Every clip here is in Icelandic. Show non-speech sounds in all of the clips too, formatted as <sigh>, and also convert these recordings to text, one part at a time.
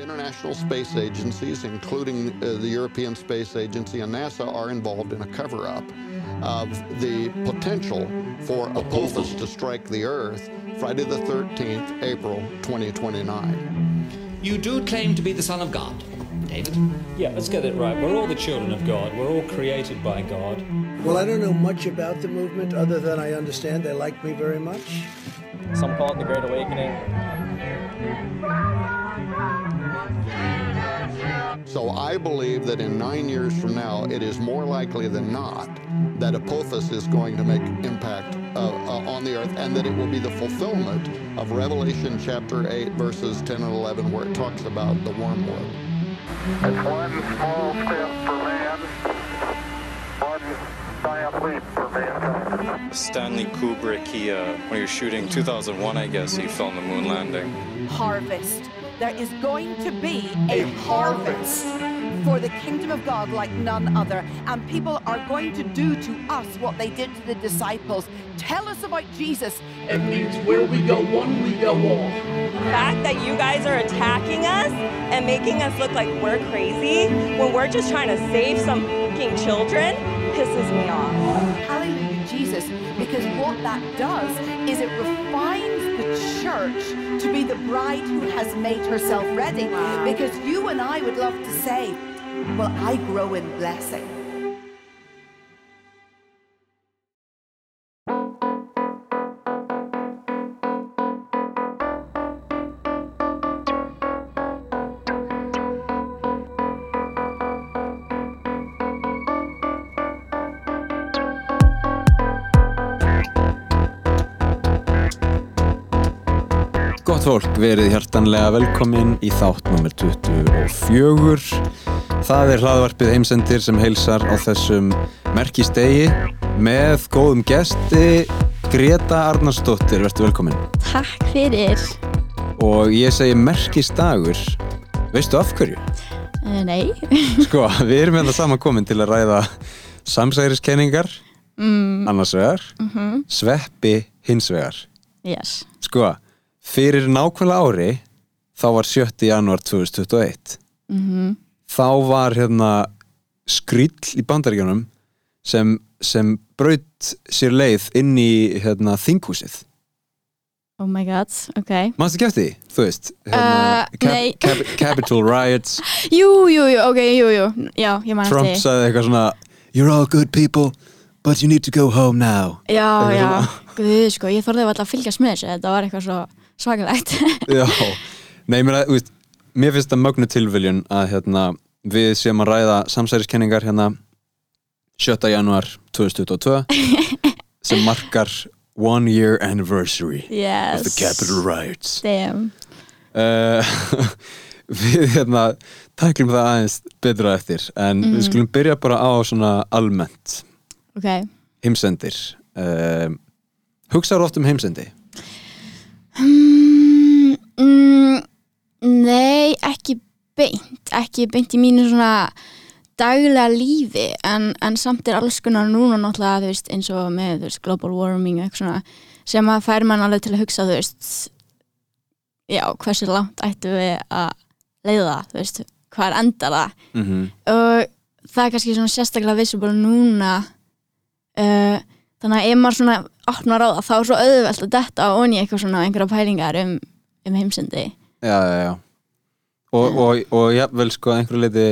International space agencies, including uh, the European Space Agency and NASA, are involved in a cover up of the potential for Apophis to strike the Earth Friday the 13th, April 2029. You do claim to be the Son of God, David? Yeah, let's get it right. We're all the children of God. We're all created by God. Well, I don't know much about the movement other than I understand they like me very much. Some call it the Great Awakening. So I believe that in nine years from now, it is more likely than not that Apophis is going to make impact uh, uh, on the earth and that it will be the fulfillment of Revelation chapter 8, verses 10 and 11, where it talks about the wormwood. It's one small step for man, one giant leap for mankind. Stanley Kubrick, he, uh, when he was shooting 2001, I guess, he filmed the moon landing. harvest. There is going to be a, harvest for the kingdom of God like none other. And people are going to do to us what they did to the disciples. Tell us about Jesus. It means where we go one, we go all. The fact that you guys are attacking us and making us look like we're crazy when we're just trying to save some fucking children pisses me off. Hallelujah, Jesus. Because what that does is it refines the church to be the bride who has made herself ready. Because you and I would love to say, well, I grow in blessing. Gott fólk, verið hjartanlega velkomin í þátt nr. 24. Það er hlaðvarpið heimsendir sem heilsar á þessum merkistegi með góðum gesti Greta Arnarsdóttir, verður velkomin. Takk fyrir. Og ég segi merkistagur, veistu af hverju? Uh, nei. <laughs> Sko, við erum hérna saman komin til að ræða samsæriskenningar, mm, annars vegar, mhm, sveppi hins vegar. Yes. Sko, fyrir nákvæmlega ári, þá var 7. janúar 2021. mhm, Þá var hérna skryll í bandaríkjunum sem, sem braut sér leið inn í hérna, þinghúsið. Oh my god, ok. Ekki eftir því? Þú veist, Uh, hérna, nei. cap, Capitol riots, <laughs> Jú, jú, jú, ok, jú, jú. Já, ég man Trump eftir. því. sagði eitthvað svona You're all good people, but you need to go home now. Já, Eitthvað já. Guð, sko, ég þorði alltaf að fylgjast með þessu. Þetta var eitthvað svo svakalegt. <laughs> Já, nei, mér, veist, mér finnst það mögnu tilviljun að hérna, við séum að ræða samsæriskenningar hérna 7. januar 2022 sem markar one year anniversary yes. of the Capitol riots Damn. uh, <laughs> við hérna tæklum það aðeins betra eftir en Mhm. við skulum byrja bara á svona almennt Ok. heimsendir uh, hugsaður oft um heimsendi Mm, mm, nei, ekki beint. Ekki beint í mínu svona daglega lífi en, en samt er alls konar núna náttúrulega þú veist, eins og með veist, global warming eitthvað svona sem að fær mann alveg til að hugsa þú veist já, hversu langt ættu við að leiða þú veist, hvað er endar það mm -hmm. og það er kannski svona sérstaklega visible núna uh, þannig að ef maður svona opnar á það þá er svo auðvelt að detta onni eitthvað svona einhverja pælingar um, um heimsendi. Já, já, já. Og, og, og jafnvel sko að einhverju leiti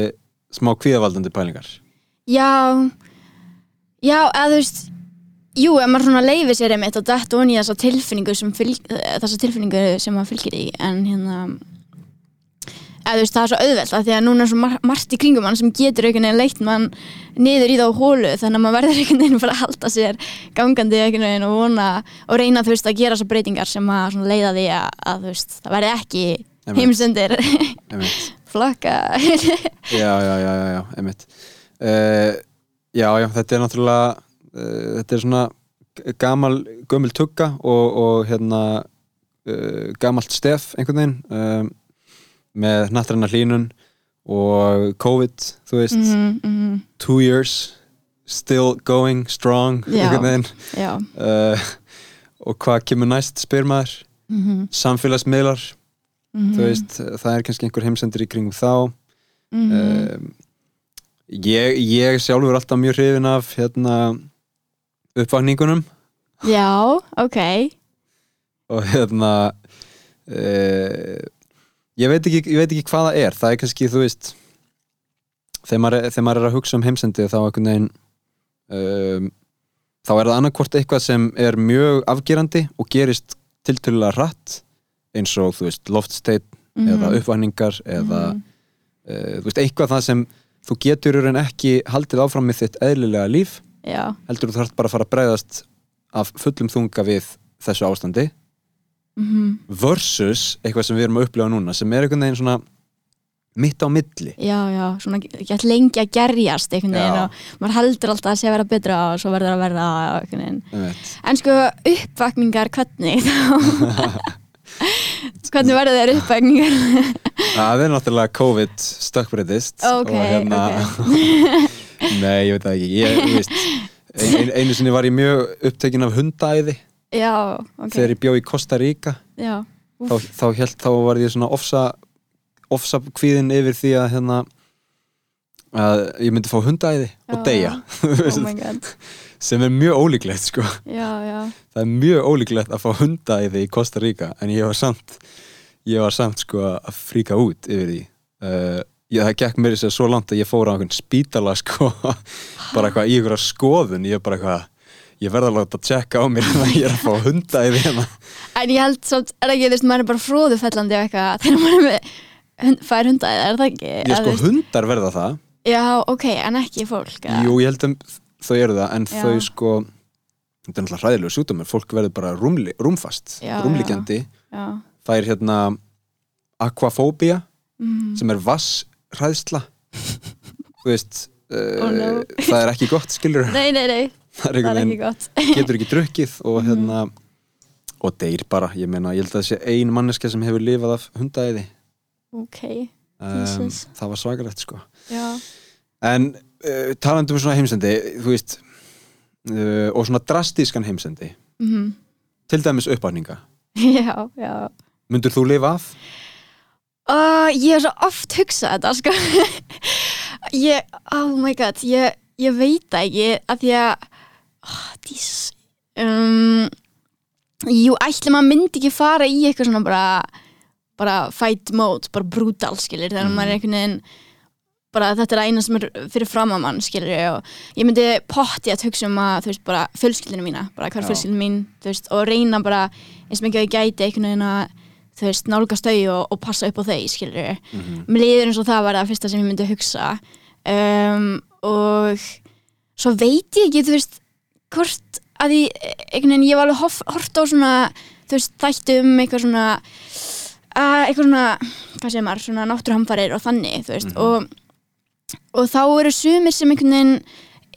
smá kvíðavaldandi pælingar. Já já, eða þú veist jú, ef maður svona leifir sér einmitt og detta onni þessa tilfinningu sem fylg, þessa tilfinningu sem maður fylgir í en hérna eða þú veist, það er svo auðvelt af því að núna er svo mar margt í kringum mann sem getur einhvern veginn leitt mann niður í þá hólu þannig að maður verður <laughs> einhvern veginn bara að halda sér gangandi einhvern veginn og vona og reyna þú veist að gera svo breytingar sem að svona leiða því að, að þú veist, það verði ekki heimsendir. <laughs> Flokka <laughs> já, já, já, já, já, einmitt. Uh, já, já, þetta er náttúrulega uh, þetta er svona gamal, gömul tugga og, og hérna uh, gamalt stef einhvern veginn með nattræna hlínun og COVID, þú veist Mhm, mhm. two years still going strong Já, já. uh, og hvað kemur næst spyr maður Mhm. samfélagsmiðlar Mhm. þú veist, það er kannski einhver heimsendir í kringum þá um, ég, ég sjálfur alltaf mjög hrifin af hérna uppvakningunum Já, ok og hérna uh, ég veit ekki ég veit ekki hvað það er, það er kannski þú veist þegar maður, þegar maður er að hugsa um heimsendi þá einhvern veginn um, þá er það annarkvort eitthvað sem er mjög afgerandi og gerist tiltölulega hratt eins og þú veist loftsteinn Mhm. eða uppvakningar eða uh, þú veist eitthvað það sem þú getur í raun ekki haldið áfram með þitt eðlilega líf. Já, heldur þú þarf bara að fara að bregðast af fullum þunga við þessu ástandi mhm. Versus eitthvað sem við erum að upplifa núna sem er einhvern veginn svona mitt á milli. Já, já, svona gett lengi að gerjast einhvern veginn Já. og maður heldur alltaf að sé að vera betra og svo verður að verða einhvern veginn. Einmitt. En sko uppvakningar hvernig þá? <laughs> Hvernig verður þeir uppvakningar? það er náttúrulega COVID stökkbreytist Ok, og hérna <laughs> nei, ég veit það ekki. Ég, þú veist, ein, einu sinni var ég mjög upptekinn af hundaæði Já, ok. Þegar ég bjó í Costa Rica Já, þá, þá, held, þá var ég svona ofsa ofsa kvíðin yfir því að hérna að ég myndi fá hundaæði og deyja. Oh <laughs> sem er mjög ólíklegt sko. Já, já, það er mjög ólíklegt að fá hundaæði í Costa Rica en ég var samt ég var samt sko að fríka út yfir því. Uh, ég, það gekk mér sér svo langt að ég fór á einhvern spítala sko <laughs> bara eitthvað í einhverja skoðun. Ég bara eitthvað ég verða að láta að tjekka á mér <laughs> að ég er að fá hundaæði hérna En ég held samt, er ekki, þú veist, maður er bara fróðufellandi og eitthvað þegar maður er með hund, fær hundaðið, er það ekki? ég Eða, sko veist- hundar verða það Já, ok, en ekki fólk eða? jú ég held að þau eru það en Já. þau sko þetta er náttúrulega hræðilegu sjúkdómur fólk verður bara rúmli, rúmfast Já, rúmliggjandi Já, það er hérna aquafóbia Mhm. sem er vasshræðsla <laughs> þú veist uh, Oh no. það er ekki gott skilur Nei, nei, nei, það er er ekki gott. <laughs> getur ekki drukkið og Mhm. hérna og deyr bara, ég meina, ég held að það sé ein manneska sem hefur lifað af hundaæði Ok, um, það var svakalegt sko. Já. En uh, talandi um svona heimsendi þú veist uh, og svona drastískan heimsendi. Mhm. til dæmis uppáninga <laughs> Já, já. Myndur þú lifa af? Uh, ég hef svo oft hugsað þetta sko. <laughs> ég, oh my god ég, ég veit það ekki að því að dís, um, jú, ætli maður myndi ekki fara í eitthvað svona bara bara fight mode, bara brutal skilir, þegar maður er einhvern veginn bara þetta er eina sem er fyrir fram að mann skilur og ég myndi potti að hugsa um að þú veist bara fjölskyldinu mína bara hver Já. fjölskyldinu mín þú veist og reyna bara eins mikið að ég gæti einhvern veginn að þú veist nálgast þau og, og passa upp á þau skilur Mhm. mér líður eins og það var það fyrsta sem ég myndi hugsa um, og svo veit ég ekki þú veist hvort að ég einhvern veginn ég var alveg hort á svona þú veist þættum eitthvað svona uh, eitthvað svona hvað segir maður svona náttúruhamfarir og þannig þú veist og og þá eru sumir sem einhvern veginn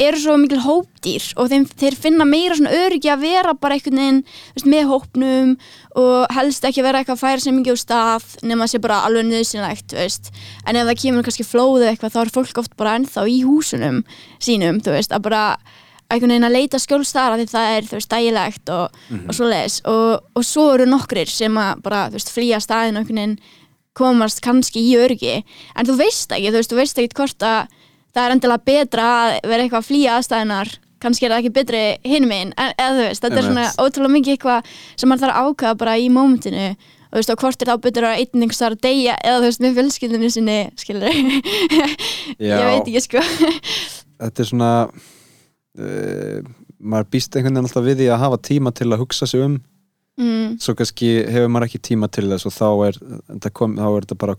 eru svo mikil hópdýr og þeim, þeir finna meira svona öryggi að vera bara einhvern veginn þú veist, með hópnum og helst ekki vera eitthvað að færa sem mikið úr stað nema að sé bara alveg nöðsynlegt þú veist. en ef það kemur kannski flóðu eitthvað þá er fólk oft bara ennþá í húsunum sínum þú veist, að bara einhvern veginn að leita skjólstara því það er þú veist, dægilegt og, og svo leis og, og svo eru nokkrir sem að bara þú veist, flýja staðin og einhvern veginn komast kannski í öryggi. En þú veist ekki, þú veist, þú veist ekki hvort að það er endilega betra að vera eitthvað að flýja aðstæðunar kannski er það ekki betri hinum einn eða þú veist, þetta er svona ótrúlega mikið eitthvað sem maður þarf að ákvæða bara í mómentinu. Og þú veist, og hvort er þá betur að einn einhvers þar að deyja eða þú veist, með fjölskyldinu sinni skilur <laughs> ég veit ekki sko. Þetta er svona uh, maður býst einhvern veginn alltaf við því að hafa tíma til að hugsa sig um. Mm, svo kannski hefur maður ekki tíma til þess og þá er þetta, bara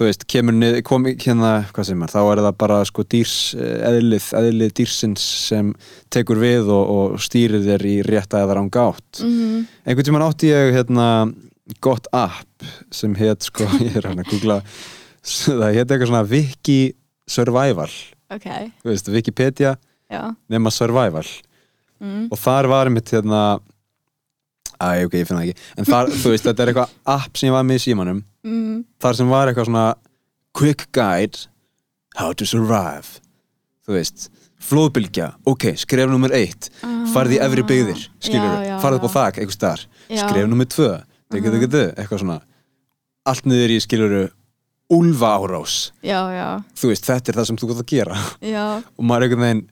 þú veist, kemur nið, kom, hérna, hvað sem er þá er það bara sko dýrs eh, eðlið, eðlið dýrsins sem tekur við og, og stýrir þér í rétta eða ranga átt. Mm, einhvern tímann átti ég hérna gott app sem heit sko, <laughs> ég er hann að googla það heit eitthvað svona Wiki Survival. Ok, þú veist, Wikipedia nema Survival. Mm, og þar var einmitt hérna Æ, ok, ég finna það ekki. En þar, þú veist, þetta er eitthvað app sem ég var með í símanum. Mm, Þar sem var eitthvað svona Quick guide How to survive. Þú veist, flóðbylgja. Ok, skref nummer eitt. Farði í efri byggðir, Ah. Já, já, Farði upp á já. þak, eitthvað starf. Skref nummer tvö. Degu, degu, degu, eitthvað svona. Allt niður í skiluru úlfa árás já, já, þú veist, þetta er það sem þú gott að gera. Já. Og maður er einhvern veginn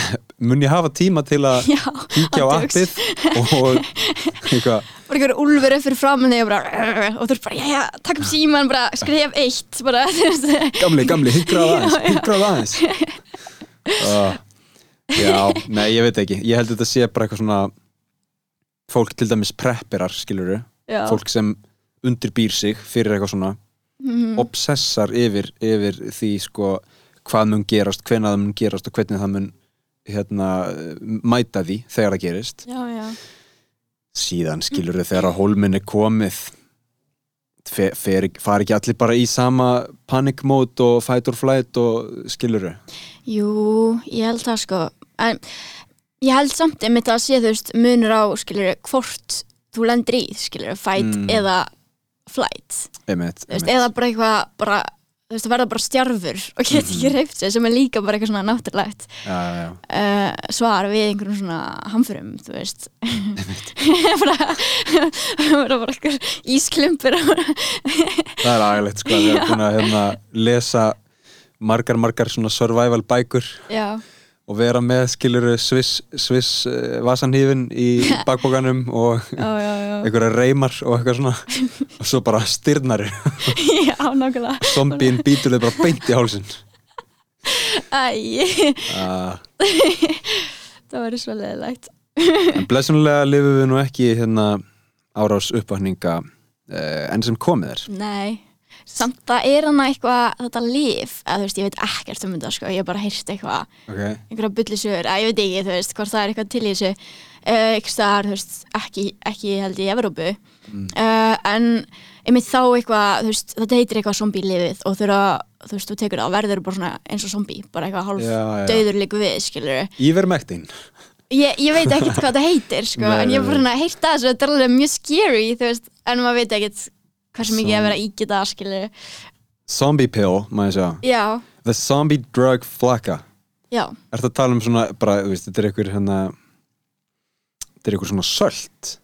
<laughs> mun ég hafa tíma til að kíkja á appið og eitthvað. <laughs> Bara einhver úlfur upp fyrir framan þig og bara og þú ert bara, já, já, takk um síman bara skrif eitt bara, <laughs> gamli, gamli, hyggraðu aðeins hyggraðu aðeins. Uh, já, nei, ég veit ekki. Ég held að þetta sé bara eitthvað svona fólk til dæmis prepperar skiluru, Já. fólk sem undirbýr sig fyrir eitthvað svona Mhm. obsessar yfir, yfir því sko hvað mun gerast, hvenær það mun gerast og hvernig það mun hérna, mæta því þegar það gerist. Já, já, síðan skilur þau þegar að hólminn er komið. Fe, fer, far ekki allir bara í sama panic mode og fight or flight og skilur þau jú, ég held það sko. En ég held samt einmitt að sé þú veist munur á, skilur, hvort þú lendir í, skilur, fight Mm. eða flight, einmitt, veist, einmitt. eða bara eitthvað bara, þú veist, að verða bara stjarfur og geta ekki Mhm. reyft sig, sem er líka bara eitthvað svona náttúrulegt. Já, já, uh, svar við einhverjum svona hamförum, þú veist. <laughs> Bara bara bara eitthvað ísklumpur það er agalegt sko að við erum búin að hérna, lesa margar margar svona survival bækur. Já, og vera með skilur Swiss, Swiss uh, vasanhífin í <laughs> bakbókanum og einhverja reymar og eitthvað svona. <laughs> Og svo bara styrnari. <laughs> Já, nákvæmlega. Zombíinn býtur þau bara beint í hálsin Æ, uh, það væri svo leðilegt En blessunlega lifum við nú ekki hérna árás uppvakninga uh, enn sem komið er. Nei, samt það er hana eitthvað þetta líf, eða þú veist, ég veit ekkert um þetta sko, ég hef bara heyrt eitthvað Ok. einhverja bullisögur, að ég veit ekki, þú veist hvort það er eitthvað til í þessu uh, eitthvað staðar, þú veist, ekki, ekki held í Evrópu Mm. uh, en einmitt þá eitthvað, þú veist þetta heitir eitthvað zombie-lifið og þegar þú veist, þú tekur það, verður bara svona eins og zombie bara eitthvað hálf Já, já. döður líku við, skilur Ívermektin. ég, ég veit ekkert hvað það <laughs> heitir sko, Nei, en ég hef bara svona heyrt það þessu, þetta er alveg mjög scary veist, en maður veit ekkert hversu mikið að vera ígita skilur Zombie pill, maður sjá. já, The zombie drug flakka. já, Er það að tala um svona, bara, þú veist, þetta er einhver hérna, þetta er einhver svona sölt.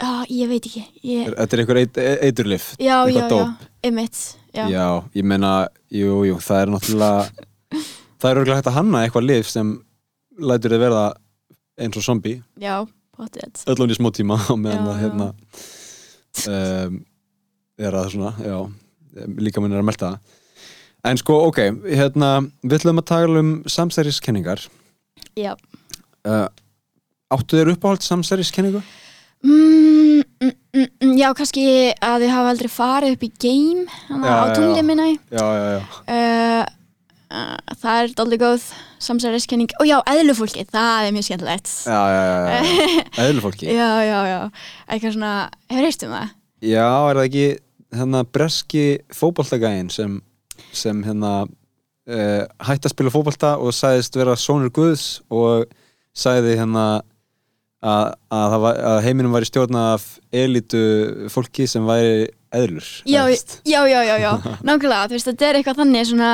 já, ég veit ekki ég, Þetta er einhver eit, eiturlif. já, já, já, dóp. einmitt já, Já, ég meina, jú, jú, það er náttúrulega, það er örgulega hægt að hanna eitthvað lif sem lætur þið verða eins og zombie. já, potið öllum í smá tíma og meðan Já, það já. hérna um, <laughs> er að svona, já líka minn er að melta það. En sko, ok, hérna við ætlum að tala um samsæriskenningar. Já. Uh, áttu þér uppáhald samsæriskenningu? Mm, mm, mm, mm, já, kannski að þið hafa aldrei farið upp í Já, á já, tunglið minna Já, já, já, uh, uh, það er aldrei góð samsæriskenning. Og já, eðlufólki, það er mjög skemmtilegt. Já, já, já, já. <laughs> eðlufólki já, já, já, eitthvað svona hefur heyrt um það? Já, er það ekki hérna breski fótboltagæðin sem, sem hérna uh, hætti að spila fótbolta og sagðist vera sonur Guðs og sagði hérna að, að, að heiminum væri stjórnað af elitu fólki sem væri eðlur Já, já, já, já, já, <laughs> nákvæmlega, þú veist, þetta er eitthvað þannig svona,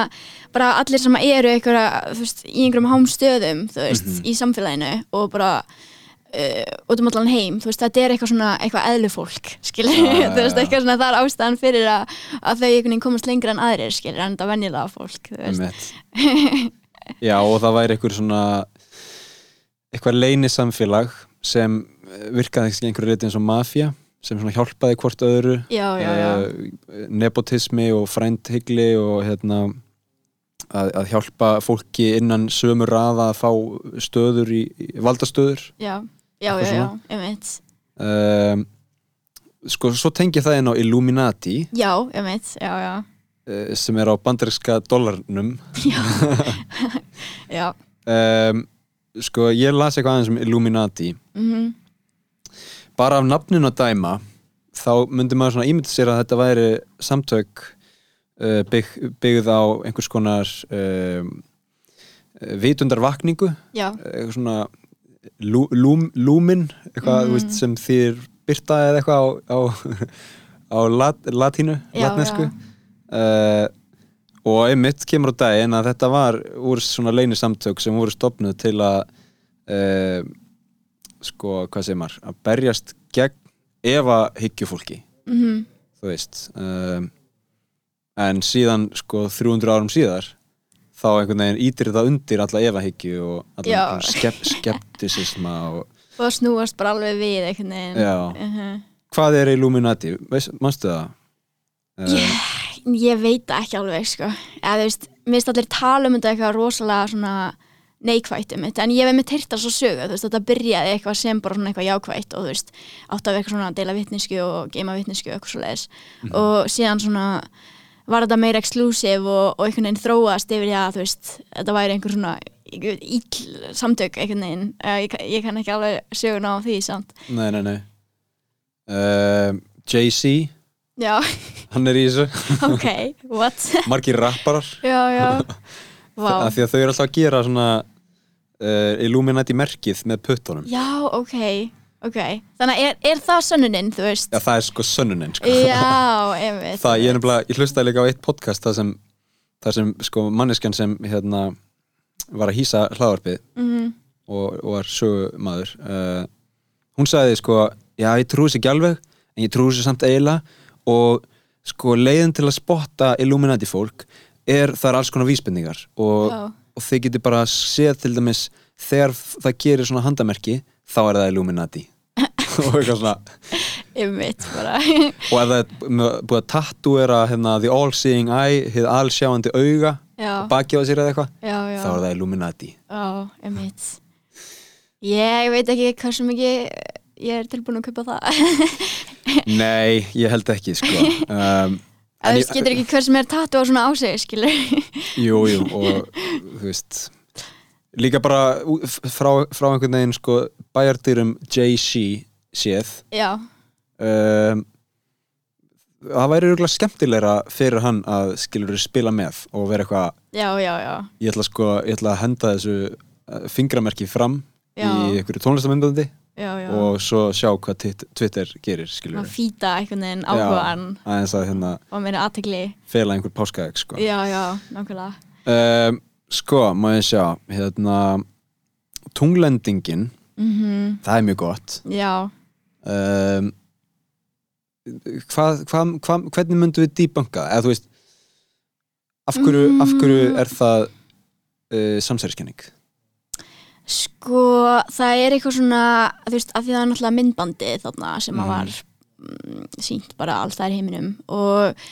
bara allir sem eru eitthvað, veist, í einhverjum hámstöðum, veist, Mhm. í samfélaginu og bara út um allan heim, þú veist, þetta er eitthvað svona, eitthvað eðlufólk, skilur, já, <laughs> þú veist, eitthvað svona, það er ástæðan fyrir að, að þau einhvern veginn komast lengra en aðrir, skilur, en þetta venjulega fólk, þú veist. <laughs> Já, og það væri einhver svona eitthvað leyni samfélag sem virkaði einhverju reyti eins og mafía sem svona hjálpaði hvort öðru Já, já, já. Eh, nepotismi og frændhyggli og hérna að, að hjálpa fólki innan sömu raða að fá stöður í, í valdastöður Já, já, já, já, svona. einmitt. um, sko, svo tengi það inn á Illuminati. Já, einmitt, já, já, uh, sem er á bandaríska dollarnum. Já, <laughs> um, sko, ég las eitthvað aðeins um Illuminati. Mhm, bara af nafninu að dæma þá myndi maður svona ímynda sér að þetta væri samtök uh, bygg, byggð á einhvers konar um, vitundarvakningu. Já, eitthvað svona lú, lúm, lúmin eitthvað þú veist, sem þýr byrta eða eitthvað á, á, á lat, latínu Já, latnesku. uh, og einmitt kemur á daginn að þetta var úr svona leini samtök sem voru stopnuð til að uh, sko, hvað segir maður að berjast gegn efa hyggjufólki mhm, þú veist. Um, en síðan sko 300 árum síðar þá einhvern veginn ítir þetta undir alla efahyggju og alla skep, skeptisisma og <laughs> og snúast bara alveg við einhvern veginn Já. Mhm. hvað er Illuminati, manstu það? Ég, ég veit það ekki alveg sko eða þú veist, mér finnst allir tala um þetta eitthvað rosalega svona neikvætt um þetta, en ég hef með tyrta svo sögu þú veist, þetta byrjaði eitthvað sem bara svona eitthvað jákvætt og þú veist, átt af eitthvað svona að deila vitnisku og geima vitnisku og eitthvað svo leiðis og síðan svona var þetta meira exclusive og, og einhvern veginn þróast yfir því að veist, þetta væri einhver svona íll samtök einhvern veginn, Eh, ég, ég kann ekki alveg söguna á því samt. Nei, nei, nei. Um, Jay-Z. Já, hann er í þessu. <laughs> Ok, what? <laughs> Margir rapparar. Já, já, <laughs> af því að þau eru alltaf að gera svona uh, Illuminati merkið með puttunum. Já, ok, ok Þannig er, er það sönnunin, þú veist? Já, það er sko sönnunin sko. Já, <laughs> einmitt það, ég, er nefnilega, ég hlustaði líka á eitt podcast það sem, það sem sko, manneskjan sem hérna, var að hýsa hlaðvarpið Mhm. og, og var sögumadur uh, hún sagði sko já ég trúi sér ekki alveg en ég trúi sér samt eiginlega og sko leiðin til að spotta Illuminati fólk er það er alls konar vísbendingar og, Já. og þið getur bara séð til dæmis þegar það gerir svona handamerki þá er það Illuminati og eitthvað svona. Einmitt, bara. Og ef það er búið að tattúera hérna, the all seeing eye, hið allsjáandi auga Já. baki á sér eða eitthvað? Þá er það Illuminati. Já, einmitt. Ég veit ekki hversu mikið ég er tilbúin að kaupa það. <laughs> Nei, ég held ekki sko. <laughs> Um, veist, getur ekki hver sem er tattu á svona á sig, skilur. Jú, jú, <laughs> og þú veist líka bara frá, frá einhvern veginn sko bæjardyrum Jay-Z séð. Já, um, það væri örgulega skemmtilegra fyrir hann að skilur spila með og vera eitthvað ég ætla sko, ég ætla að henda þessu uh, fingramerki fram Já. í einhverju tónlistamöndandi og svo sjá hvað Twitter gerir skilur Að fýta einhvern veginn áhugaðan hérna og meira aðtegli fela einhver páskaegg sko. Já, já, nákvæmlega. Um, sko, má ég sjá hérna tunglendingin Mhm. það er mjög gott. Já, um, hvað, hvað, hvað, hvernig myndum við dýbanka eða þú veist af hverju, af hverju Mm. er það uh, samsæriskenning Sko, það er eitthvað svona, þú veist, af því það er náttúrulega myndbandi þarna sem að var mm, sínt bara það er heiminum og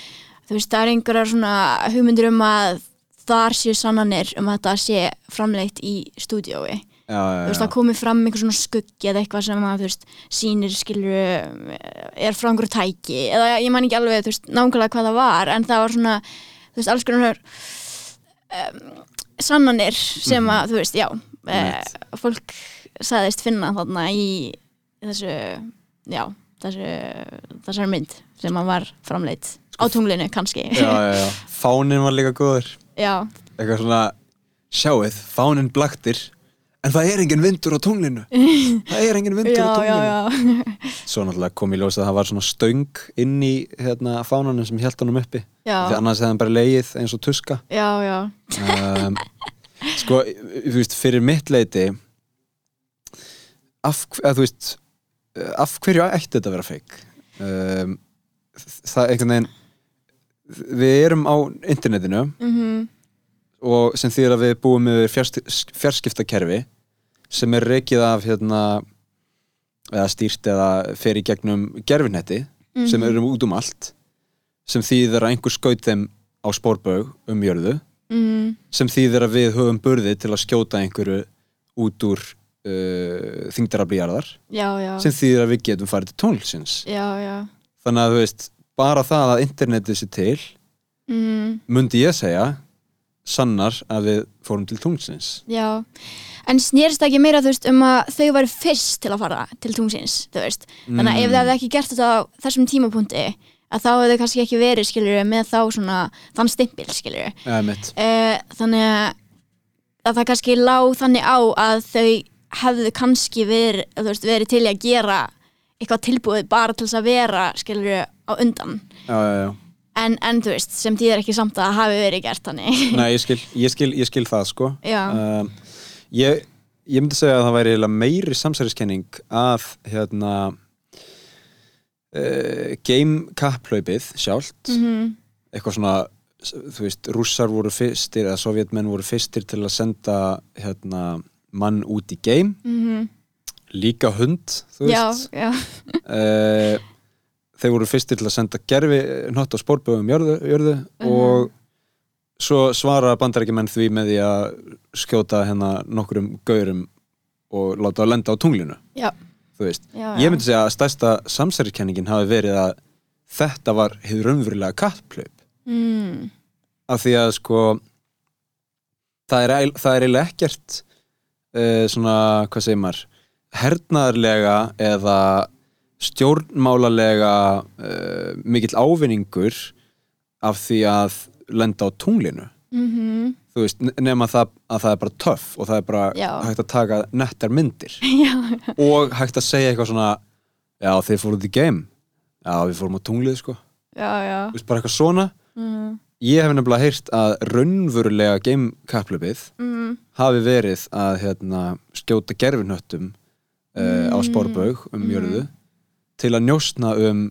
þú veist, það er einhverjar svona hugmyndir um að þar séu sannanir um að þetta sé framleitt í stúdiói. Já, já, Þú veist, það komi fram einhver svona skuggi eða eitthvað sem að, þú veist, sýnir skilur er frá einhverju tæki eða ég man ekki alveg, þú veist, nákvæmlega hvað það var en það var svona, þú veist, alls konar um, sannanir sem að, þú veist, já uh, fólk sagðist finna þarna í þessu, já þessu, þessari mynd sem að var framleitt á tunglinu kannski. já, já, já. <laughs> fánin var líka góður. Já, eitthvað svona sjáuð, fánin blaktir en það er engin vindur á tunglinu. <laughs> Það er engin vindur já, á já, tunglinu. já. <laughs> Svo náttúrulega kom í ljós að það var svona stöng inn í hérna, fánanum sem held honum uppi. Já. því annars hefði hann bara leið eins og tuska. Já, já, um, sko, þú veist, fyrir mitt leiti af, þú veist af hverju ætti þetta að vera feik um, það einhvern veginn við erum á internetinu mhm. og sem þýðir að við búum yfir fjars- fjarskiptakerfi sem er rekið af hérna eða stýrt eða fer í gegnum gerfinetti sem Mhm. eru út um allt sem þýðir að einhver skaut þeim á spórbaug um jörðu mhm. sem þýðir að við höfum burði til að skjóta einhverju út úr uh, þingdarablíjarðar sem þýðir að við getum farið til tónlsins þannig að þú veist, bara það að internetið sé til mhm. mundi ég segja sannar að við fórum til tónlsins Já, en snýrst það ekki meira veist um að þau væri fyrst til að fara til tungsins, veist? Þannig að ef Mm. þau hefði ekki gert þetta á þessum tímapunkti að þá hefðu kannski ekki verið skilur með þá svona, þann stimpil mitt uh, þannig að, að það kannski lá þannig á að þau hefðu kannski verið, veist, verið til að gera eitthvað tilbúið bara til þess að vera skilur á undan. Já, já, já. en, en þú veist, sem þýðir ekki samt að það hafi verið gert þannig. Nei, ég skil, ég, skil, ég skil það sko. Um, ég, ég myndi segja að það væri meiri samsæriskenning að hérna uh, game kapplaupið sjálft Mhm. eitthvað svona þú veist, rússar voru fyrstir eða sovjetmenn voru fyrstir til að senda hérna, mann út í game Mhm. líka hund þú Já, veist já. Eh, þeir voru fyrstir til að senda gerfi nött á spórbögum jörðu, jörðu Mhm. og svo svara bandarækjumenn því með því að skjóta hérna nokkrum gaurum og láta að lenda á tunglinu Já. þú veist, Já, ég já. myndi segja að stærsta samsæriskenningin hafi verið að þetta var hefur raunverulega kattplaup Mm. af því að sko það er, það er eiginlega ekkert uh, svona, hvað segir maður hernaðarlega eða stjórnmálalega uh, mikill ávinningur af því að lenda á tunglinu Mhm. þú veist, ne- nema það að það er bara töff og það er bara Já. hægt að taka nettar myndir <laughs> Já, og hægt að segja eitthvað svona já, þið fóruð í game já, við fórum á tunglið sko Já, já. Þú veist, bara eitthvað svona Mhm. ég hef nefnilega heyrt að raunverulega game kapplöpið Mhm. hafi verið að hérna, skjóta gerfinhöttum uh, á Mm. spórbaug um jörðu til að njóstna um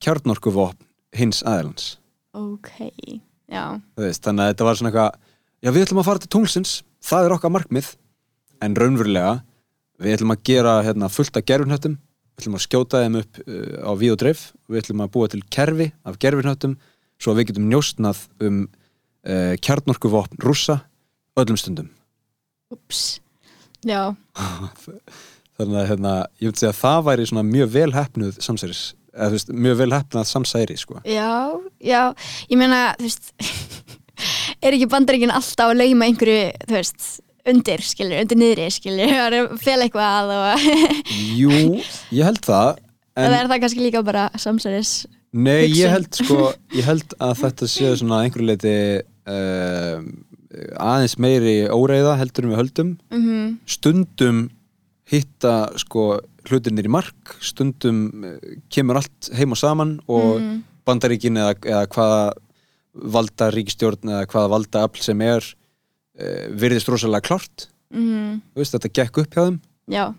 kjarnorkuvopn hins aðeins Ok. Veist, þannig að þetta var svona eitthvað já við ætlum að fara til tunglsins, það er okkar markmið en raunverulega við ætlum að gera hérna, fullt af gerfinhöttum við ætlum að skjóta þeim upp uh, á víð og dreif við ætlum að búa til kerfi af gerfinhöttum svo að við getum njóstnað um uh, kjarnorkuvopn rússa öllum stundum Ups. Já. <laughs> þannig að hérna, ég myndi segja að það væri svona mjög vel hefnuð samsæris eða veist, mjög vel hefnuð samsæri sko. Já, já. Ég meina, þú veist, <laughs> er ekki bandaríkin alltaf að lauma einhverju, þú veist, undir, skilur, undir niðri, skilur, það <laughs> er að fela eitthvað og... <laughs> Jú, ég held það en er það kannski líka bara samsæris? nei, hugsun? ég held sko ég held að þetta sé svona einhverju leiti uh, aðeins meiri óreiða heldur en við höldum Mhm. stundum hitta sko hlutinir í mark stundum uh, kemur allt heim og saman og Mhm. bandaríkin eða, eða hvaða valda ríkistjórn eða hvaða valda afl sem er uh, virðist rosalega klart Mhm. Þú veist, þetta gekk upp hjá þeim Já,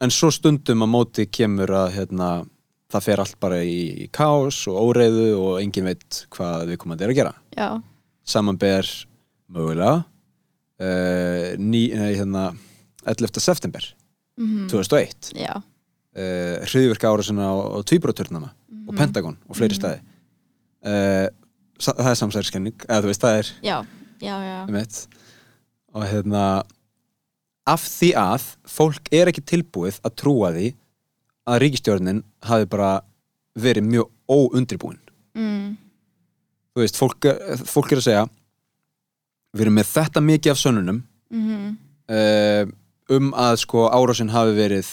en svo stundum að móti kemur að hérna, það fer allt bara í, í kaos og óreiðu og engin veit hvað við komandi er að gera já. samanber mögulega uh, ný, nei, hérna, 11. september Mhm. 2001 Já. uh, hriðvirka ára sinna á, á tvíbróturnana og Pentagon og fleiri Mhm. staði uh, það er samsæriskenning eða þú veist, það er Já, já, já. einmitt. og hérna af því að fólk er ekki tilbúið að trúa því að ríkistjórnin hafi bara verið mjög óundribúin Mm. þú veist, fólk, fólk er að segja við erum með þetta mikið af sönnunum Mhm. uh, um að sko árásin hafi verið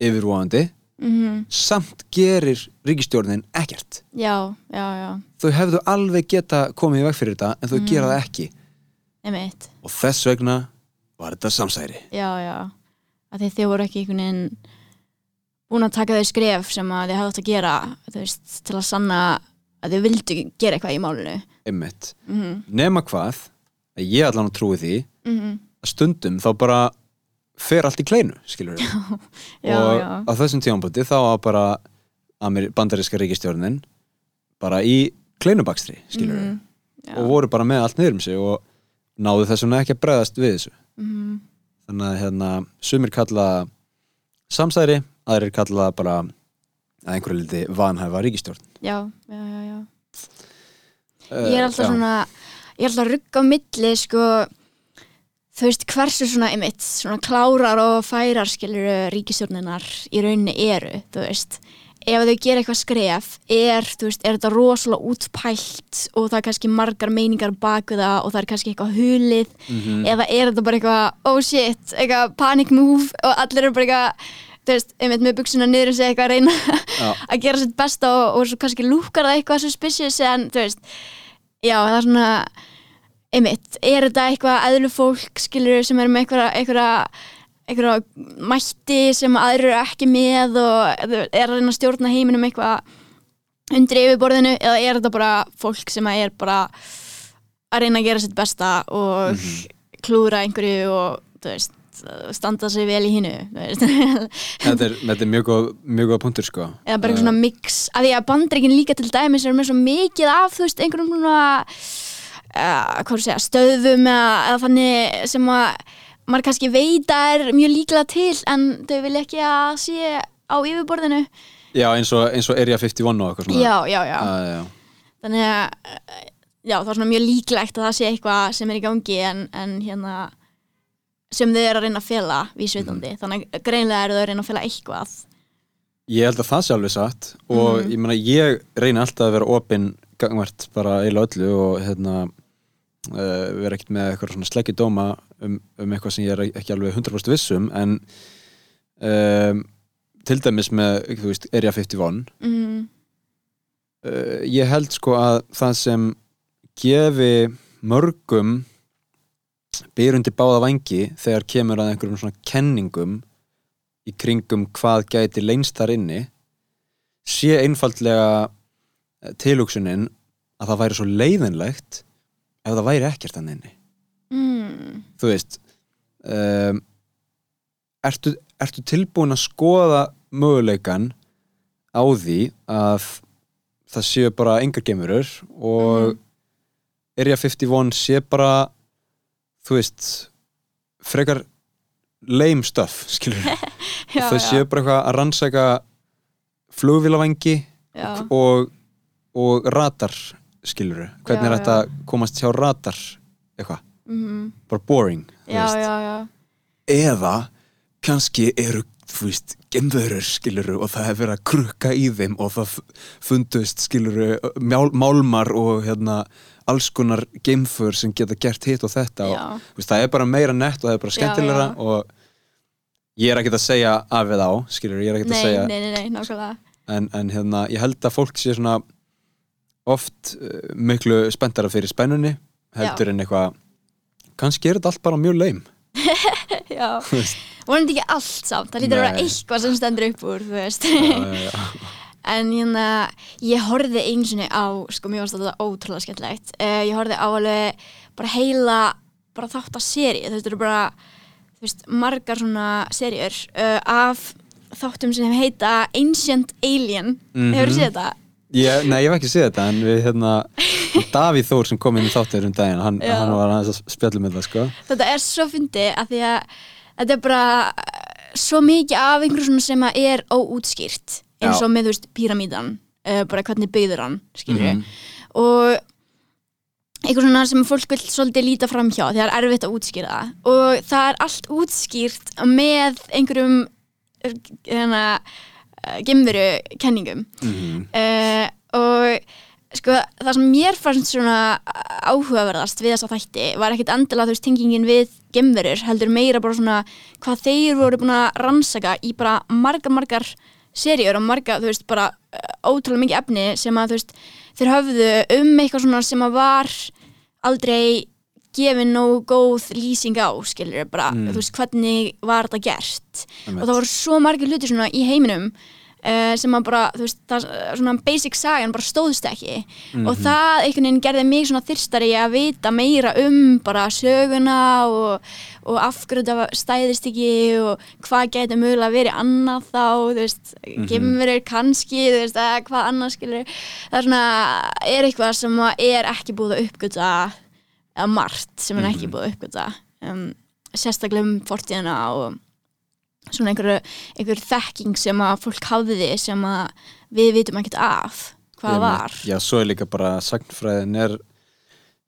yfirvóðandi Mhm. samt gerir ríkistjórnin ekkert Já, já, já. þau hefðu alveg geta komið í veg fyrir þetta en þau Mm. gera það ekki Einmitt. og þess vegna var þetta samsæri Já, já. Að því þið voru ekki einhvern veginn búin að taka þau skref sem að þið hafði átt að gera, veist, til að sanna að þið vildu gera eitthvað í málinu. einmitt Mhm. nema hvað, að ég allan trúi því Mhm. að stundum þá bara fer allt í kleinu, skilur við <laughs> og já. á þessum tímanbúti þá var bara bandaríska ríkistjórnin bara í kleinubakstri, skilur við. Já. og voru bara með allt niður um sig og náðu þessum ekki að bregðast við þessu Mhm. þannig að hérna, sumir kalla samsæri, aðrir kalla bara að einhverju liti vanhæfa ríkistjórn Já, já, já, já. Eh, Ég er alltaf já. svona, ég er alltaf að rugga á milli, sko, þú veist, hversu svona, einmitt, svona klárar og færar, skilur, ríkistjórninar í rauninni eru, þú veist. Ef þau gera eitthvað skref, er, veist, er þetta rosalega útpælt og það er kannski margar meiningar baku það og það er kannski eitthvað hulið Mhm. eða er þetta bara eitthvað, oh shit, eitthvað panic move og allir eru bara eitthvað, þú veist, einmitt með buksuna niður og segja eitthvað að reyna Já. <laughs> að gera sitt besta og, og svo kannski lúkar það eitthvað suspicious en þú veist, já það er svona einmitt, er þetta eitthvað eðlu fólk skilur sem er með eitthvað, eitthvað, eitthvað mætti sem aðrir eru ekki með og er að stjórna heiminum eitthvað undir yfirborðinu? Eða er þetta bara fólk sem er bara að reyna að gera sitt besta og klúðra einhverju og veist standa sig vel í veist. <laughs> þetta þetta er mjög góð, mjög góð punktur sko. Eða bara eitthvað svona mix. Af því að bandreikin líka til dæmis er með svo mikið af þú veist, einhverjum svona uh, segja, stöðum eða, þannig sem að maður kannski veit að er mjög líklega til en þau vilja ekki að sé á yfirborðinu. Já, eins og, eins og Area 51 og eitthvað svona. Já, já, já, já, já. þannig að uh, já, það er svona mjög líklegt að það sé eitthvað sem er í gangi en, en hérna sem þau eru að reyna að fela vísvitandi, þannig að greinlega eru þau að reyna að fela eitthvað. Ég held að það sé alveg satt og Mhm. ég meina ég reyni alltaf að vera opinn gangvært bara eiginlega öllu og hérna uh, vera ekkert með eitthvað svona sleggju dóma um, um eitthvað sem ég er ekki alveg 100% vissum en um, til dæmis með, þú veist, Area 51 mm. uh, ég held sko að það sem gefi mörgum byrjundi báða vangi þegar kemur að einhverjum svona kenningum í kringum hvað gæti leinst þar inni sé einfaldlega eh, tilhugsunin að það væri svo leiðinlegt ef það væri ekkert hann inni Mm. þú veist um, ertu, ertu tilbúin að skoða möguleikan á því að það séu bara engar gemurur og Area 51 sé bara þú veist frekar lame stuff <laughs> skilur <laughs> Já, já. séu bara eitthvað að rannsæka flugvílavangi Já. og, og radar skilur hvernig Já, er þetta að komast hjá radar eitthvað, Mhm. bara boring já, eða kannski eru þú veist, gemverur skiluru og það hefur verið að krukka í þeim og það fundust skiluru mál, málmar og hérna alls konar geimfur sem geta gert hitt og þetta Já. og veist, það er bara meira nett og það er bara skemmtilegra og ég er ekkert að segja af við á skiluru, ég er ekkert að segja nei, nei, nei, nákvæmlega. En, en hérna, ég held að fólk sé svona oft uh, miklu spenntara fyrir spennunni heldur en eitthvað kannski er þetta allt bara mjög leim <laughs> já, Þú vonandi ekki allt samt það lítur að vera eitthvað sem stendur upp úr þú veist. Já, já, <laughs> já. en hérna ég horfði einu sinni á sko mér varst þetta ótrúlega skemmtilegt. Uh, ég horfði á alveg bara heila bara þátt að seri þú veist, þetta eru bara þú veist, margar svona serjur uh, af þáttum sem heita Ancient Alien. Mhm. hefur þú séð þetta? Ég, nei, ég hef ekki séð þetta en við hérna Davíð Þór sem kom inn í þáttur um daginn hann, hann var aðeins að spjalla með það sko. Þetta er svo fyndi að því að þetta er bara svo mikið af einhverju svona sem er óútskýrt eins og með þú veist píramídan uh, bara hvernig byggður hann skilur Mhm. og eitthvað svona sem fólk vil svolítið líta fram hjá því það er erfitt að útskýra það. Og það er allt útskýrt með einhverjum hérna, gemveru kenningum. Uh, og sko það sem mér fannst svona áhugaverðast við þessa þætti var ekkit endilega þú veist tengingin við gemverur heldur meira bara svona hvað þeir voru búin að rannsaka í bara margar margar seríur og marga þú veist bara uh, ótrúlega mikið efni sem að þú veist þeir höfðu um eitthvað svona sem að var aldrei gefin nógu góð lýsing á skilur bara, Mm. þú veist, hvernig var þetta gert? Og það voru svo margir hlutir svona í heiminum uh, sem að bara, þú veist, það, svona basic sagan bara stóðst ekki Mhm. og það einhvern veginn gerði mig svona þyrstari að vita meira um bara söguna og, og af hverju þetta stæðist ekki og hvað gæti mögulega verið annað þá, þú veist, mm Mhm. gemurur kannski, þú veist, eða hvað annað skilur það er svona, er eitthvað sem að er ekki búið að uppgöta eða margt sem er ekki Mhm. búið að uppgöta um, sérstaklega um fortíðina og svona einhver, einhver þekking sem að fólk hafði sem að við vitum ekkert af hvað var. Já, svo er líka bara sagnfræðin er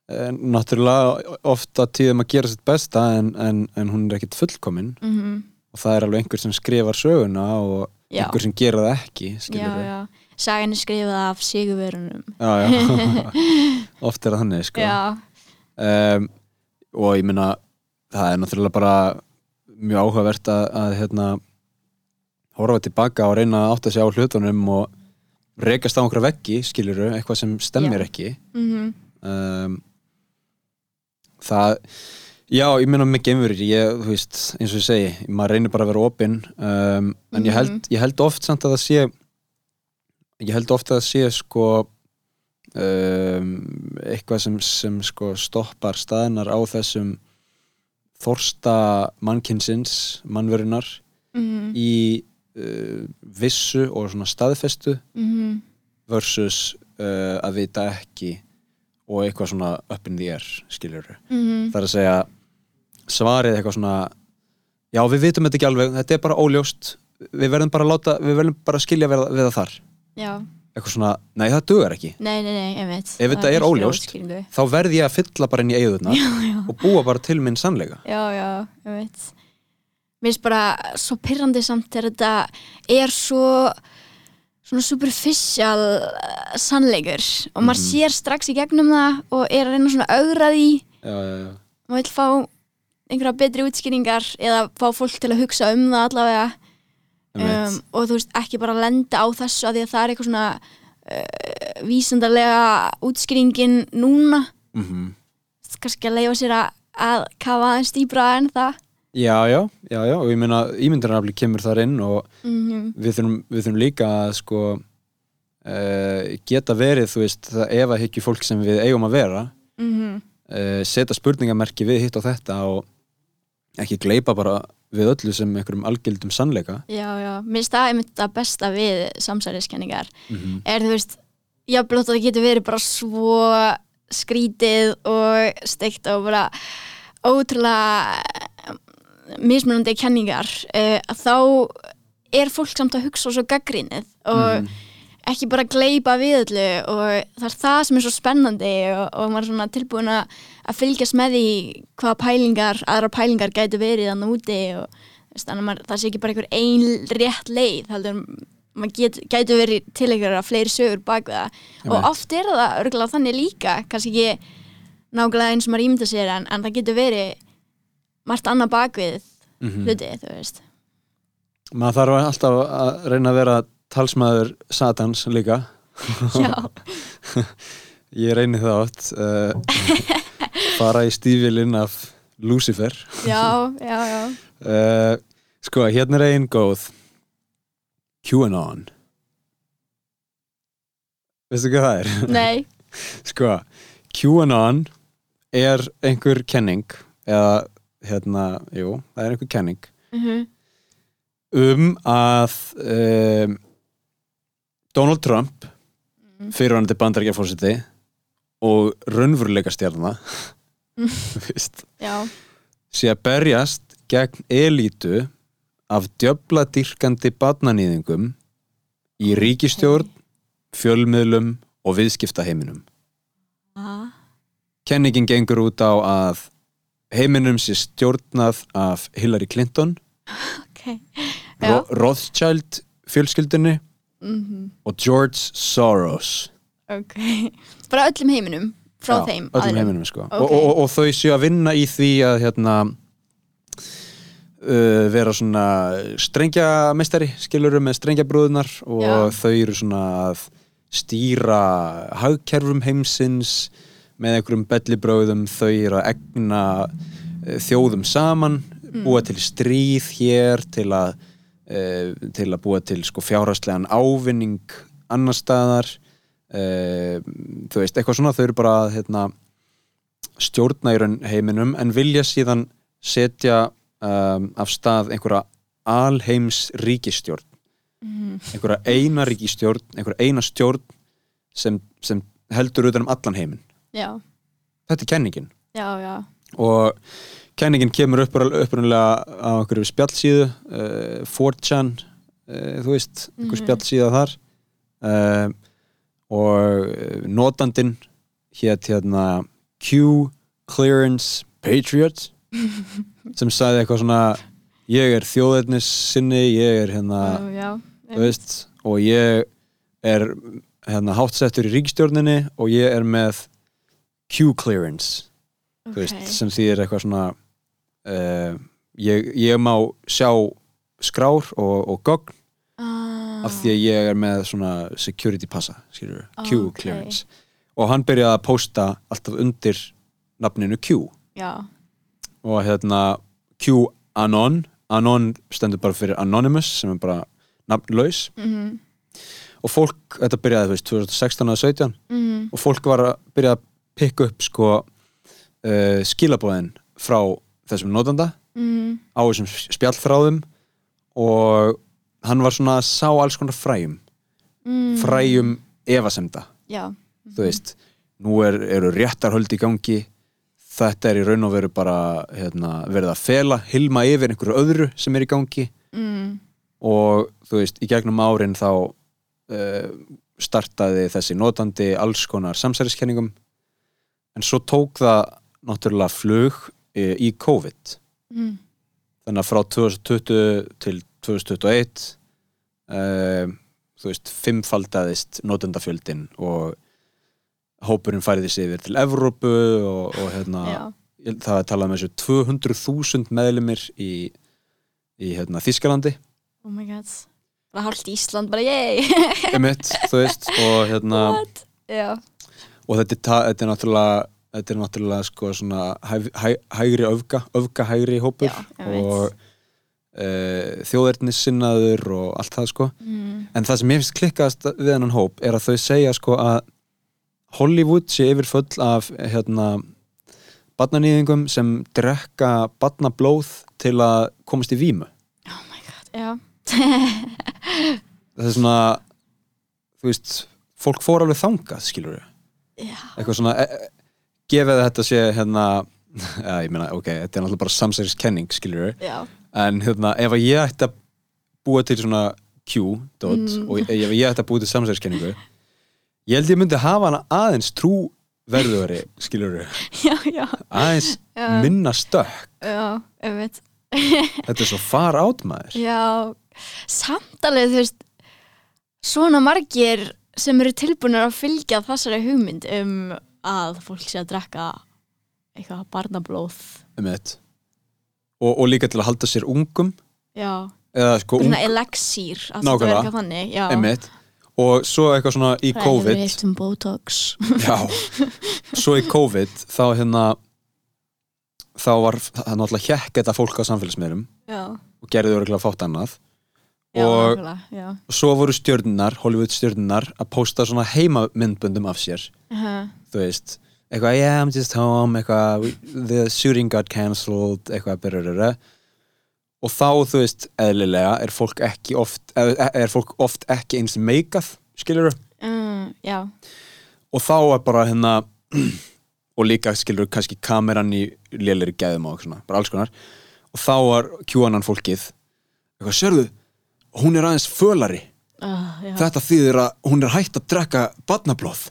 e, náttúrulega ofta tíðum að gera sitt besta en, en, en hún er ekkit fullkomin. Mhm. og það er alveg einhver sem skrifar söguna og Já. einhver sem gera það ekki já, skilur já, sagan er skrifað af sigurverunum. Já, já. <laughs> oft er það þannig sko. Já, um, og ég meina það er náttúrulega bara mjög áhugavert að, að hérna, horfa tilbaka og reyna að átta sig á hlutunum og rekast á einhverja veggi, skiluru, eitthvað sem stemmir Já. ekki Mhm. um, það já, ég meina með geimverur ég, þú veist, eins og ég segi maður reynir bara að vera opinn um, en ég held, Mhm. ég held oft samt að það sé ég held oft að það sé sko um, eitthvað sem, sem sko stoppar staðnar á þessum þorsta mannkinsins, mannverunar Mhm. í uh, vissu og svona staðfestu Mhm. versus uh, að vita ekki og eitthvað svona up in the air skilur Mhm. það er að segja svarið eitthvað svona já við vitum þetta ekki alveg, þetta er bara óljóst við verðum bara að láta, við verðum bara að skilja við, við það þar Já, eitthvað svona, nei það dugar ekki. Nei, nei, nei, ég veit ef þetta er óljóst, þá verð ég að fylla bara inn í eigðuna og búa bara til minn sannleika. Já, já, ég veit Mér finnst bara svo pyrrandi samt þegar þetta er svo svona superficial uh, sannleikur og maður Mhm. sér strax í gegnum það og er að reyna svona að augra því. Já, já, já. maður vil fá einhverja betri útskýringar eða fá fólk til að hugsa um það allavega. Um, og þú veist ekki bara lenda á þessu að því að það er eitthvað svona uh, vísendarlega útskýringin núna Mhm. kannski að leifa sér að, að kafa aðeins dýbra en það já, já, já, já og ég meina ímyndarnafli kemur þar inn og Mhm. við, þurfum, við þurfum líka að sko uh, geta verið, þú veist, það ef að hyggju fólk sem við eigum að vera Mhm. uh, setja spurningamerki við hitt og þetta og ekki gleipa bara við öllu sem einhverjum algildum sannleika Já, já, mér finnst það einmitt það besta við samsæriskenningar Mhm. er þú veist, jafnvel þótt að það getur verið bara svo skrítið og steikt og bara ótrúlega mismunandi kenningar uh, að þá er fólk samt að hugsa svo gaggrínið og Mhm. Ekki bara gleypa við öllu og það er það sem er svo spennandi og, og maður er svona tilbúin að að fylgjast með því hvaða pælingar, aðra pælingar gætu verið þannig úti og þannig að maður, það sé ekki bara einhver ein rétt leið heldur maður get, gætu verið til einhverja fleiri sögur bak við það og Einmitt. oft er það örgulega þannig líka kannski ekki nákvæmlega eins og maður ímynda sér en, en það getur verið margt annað bak við Mhm. hluti, þú veist maður þarf alltaf að reyna að vera talsmaður satans líka Já. <laughs> ég reyni það átt uh, fara í stífilinn af Lucifer já, já, já uh, sko, hérna er einn góð QAnon veistu hvað það er? Nei. <laughs> sko, QAnon er einhver kenning eða hérna, jú, það er einhver kenning Mhm. um að um, Donald Trump fyrirvænandi bandarækjafórseti og raunveruleika veist, <laughs> já, sé að berjast gegn elítu af djöfla dyrkandi badnanýðingum í ríkistjórn, fjölmiðlum og viðskiptaheiminum. Aha. Kenningin gengur út á að heiminum sé stjórnað af Hillary Clinton, <laughs> ok. Ro Rothschild fjölskyldunni Mhm. og George Soros. ok bara öllum heiminum frá Já, þeim öllum aðilum. heiminum sko Ok. og, og, og þau séu að vinna í því að hérna uh, vera svona strengjameistari skilurum með strengjabrúðunar og Já. þau eru svona að stýra hagkerfum heimsins með einhverjum bellibröðum þau eru að egna uh, þjóðum saman Mm. búa til stríð hér til að uh, til að búa til sko fjárhagslegan ávinning annar staðar. Uh, þú veist, eitthvað svona þau eru bara hérna, raun heiminum en vilja síðan setja um, af stað einhverja alheims ríkistjórn Mhm. einhverja eina ríkistjórn einhverja eina stjórn sem, sem heldur utan um allan heimin já, þetta er kenningin. Já, já. Og kenningin kemur upprunlega á einhverju spjallsíðu uh, 4chan uh, þú veist, einhver Mhm. spjallsíða þar. Uh, og uh, notandinn hétt hérna Q Clearance Patriot <laughs> sem sagði eitthvað svona ég er þjóðetnis sinni, ég er hérna Já, já, þú veist, og ég er hérna hátsettur í ríkistjórninni og ég er með Q Clearance. Þú veist, sem þýðir eitthvað svona uh, ég, ég má sjá skrár og, og gogn Ah. af því að ég er með svona security passa, skilur Q Ok. clearance. Og hann byrjaði að posta alltaf undir nafninu Q. Já, og hérna Q Anon Anon stendur bara fyrir Anonymous sem er bara nafnlaus. Mhm, og fólk, þetta byrjaði veist 2016 eða 17 mhm. Og fólk var að byrja að pikka upp sko uh, skilabóðin frá þessum notanda mm, á þessum spjallþráðum og hann var svona að sá alls konar fræjum. Mm, fræjum efasemda. Já, þú veist, nú er, eru réttarhöld í gangi. Þetta er í raun og veru bara hérna, verið að fela, hilma yfir einhverju öðru sem er í gangi. Mm, og þú veist, í gegnum árin þá uh, startaði þessi notandi alls konar samsæriskenningum. En svo tók það náttúrulega flug í COVID. Mm, þannig að frá 2020 til 2021 uh, þú veist, fimmfaldaðist notendafjöldin og hópurinn færiði sig yfir til Evrópu og, og hérna það er talað með þessu 200.000 meðlumir í, í hérna, Þískalandi oh my god. Bara hálft Ísland, bara yey emitt, þú veist og hérna What? Og þetta ta- þetta er náttúrulega þetta er náttúrulega sko svona hæ, hæ, hægri öfga, öfga hægri hópur Já, og uh, þjóðernissinnaður og allt það sko. Mm, en það sem ég finnst klikkaðast við hennan hóp er að þau segja sko að Hollywood sé yfir full af hérna barnanýðingum sem drekka barnablóð til að komast í vímu. Oh my god, já. <laughs> Það er svona þú veist, fólk fór alveg þangað skilur Já, eitthvað svona e e gefið þetta sé hérna <laughs> ja, ég meina, ok, þetta er náttúrulega bara samsæriskenning skilur já, en hérna, ef ég ætti að búa til svona Q-dot Mm. og ef ég ætti að búa til samsæriskenningu ég held ég myndi hafa hana aðeins trúverðugari skilur <laughs> já, já. Aðeins Já. minna stökk. Já, ég veit <laughs> þetta er svo far át maður. Já, samt alveg þú veist svona margir sem eru tilbúinir að fylgja þessari hugmynd um að fólk sé að drekka eitthvað barnablóð. Og, og líka til að halda sér ungum. Já, eða sko ung, einmitt. Og svo eitthvað svona í hefur COVID. um botox. <laughs> Já, svo í COVID þá hérna þá var það náttúrulega hjekk þetta fólk á samfélagsmiðlum og gerði örgulega fátt annað og já. svo voru stjörnunar, Hollywood stjörnunar að posta svona heimamyndböndum af sér. Uh þú veist, eitthvað yeah I'm just home, eitthvað the shooting got cancelled, eitthvað berururu og þá þú veist eðlilega er fólk ekki oft er, er fólk oft ekki eins meikað skilur uh, Já, og þá er bara hérna <clears throat> og líka skilur kannski kameran í lélir gæðum og svona, bara alls konar. Og þá var QAnon fólkið eitthvað, sérðu, hún er aðeins fölari já. þetta þýðir að hún er hætt að drekka badnablóð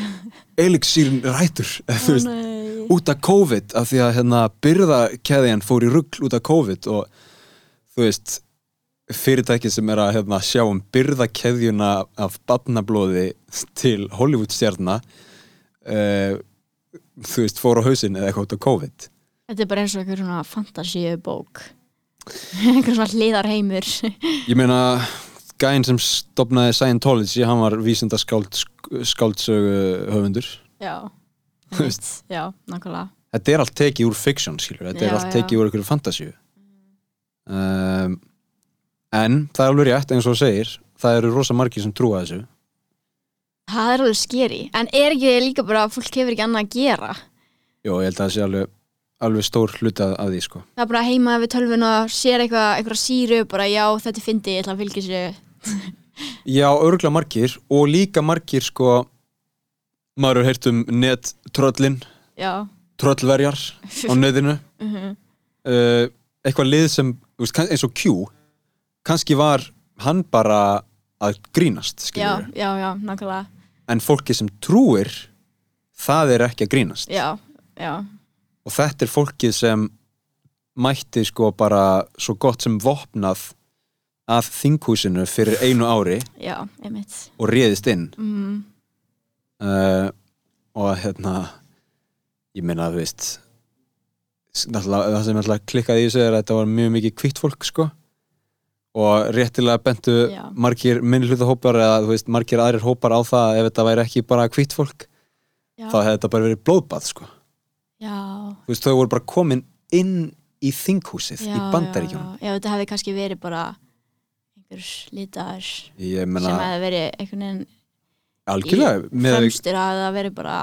<laughs> elixírin er hættur veist, Nei. út af COVID af því að hérna byrðakeðjan fór í rugl út af COVID og þú veist fyrirtæki sem er að hérna, sjá um byrðakeðjuna af badnablóði til Hollywood stjarna uh, þú veist, fór á hausinn eða eitthvað út af COVID Þetta er bara eins og einhver svona fantasíu bók <laughs> einhver svona hliðarheimur. Ég meina gæinn sem stopnaði Scientology hann var vísinda skáld, skáldsögu höfundur. Já, <laughs> já, nákvæmlega. Þetta er allt tekið úr fiction skilur, þetta Já, er allt já. tekið úr einhverju fantasíu. Um, en það er alveg rétt eins og þú segir það eru rosa margir sem trúa þessu. Það er alveg skeri, en er ekki líka bara að fólk hefur ekki annað að gera? Jó, ég held að það sé alveg, alveg stór hluta af því sko. Það er bara heima við tölvun og sér eitthvað, eitthvað síru, bara já, þetta er fyndi, ég ætla að fylgja sér <laughs> Já, örgulega margir og líka margir sko maður hefur heyrt um nettröllin Já, tröllverjar á neðinu <laughs> Mhm. uh, eitthvað lið sem veist, eins og Q kannski var hann bara að grínast já, já, já, nákvæmlega. En fólki sem trúir það er ekki að grínast. Já, já, og þetta er fólkið sem mætti sko bara svo gott sem vopnað að þinghúsinu fyrir einu ári já, og réðist inn. Mm, uh, og hérna ég meina þú veist það sem náttúrulega klikkaði í þessu er að þetta var mjög mikið kvitt fólk sko. Og réttilega bentu Já. margir minni hluta hópar eða veist margir aðrir hópar á það að ef þetta væri ekki bara kvitt fólk Já, þá hefði þetta bara verið blóðbað sko veist þau voru bara komin inn í þinghúsið já í Bandaríkjunum. Já, já, þetta hefði kannski verið bara einhver ég sem hefði verið einhvern veginn algjörlega fremstur að það verið bara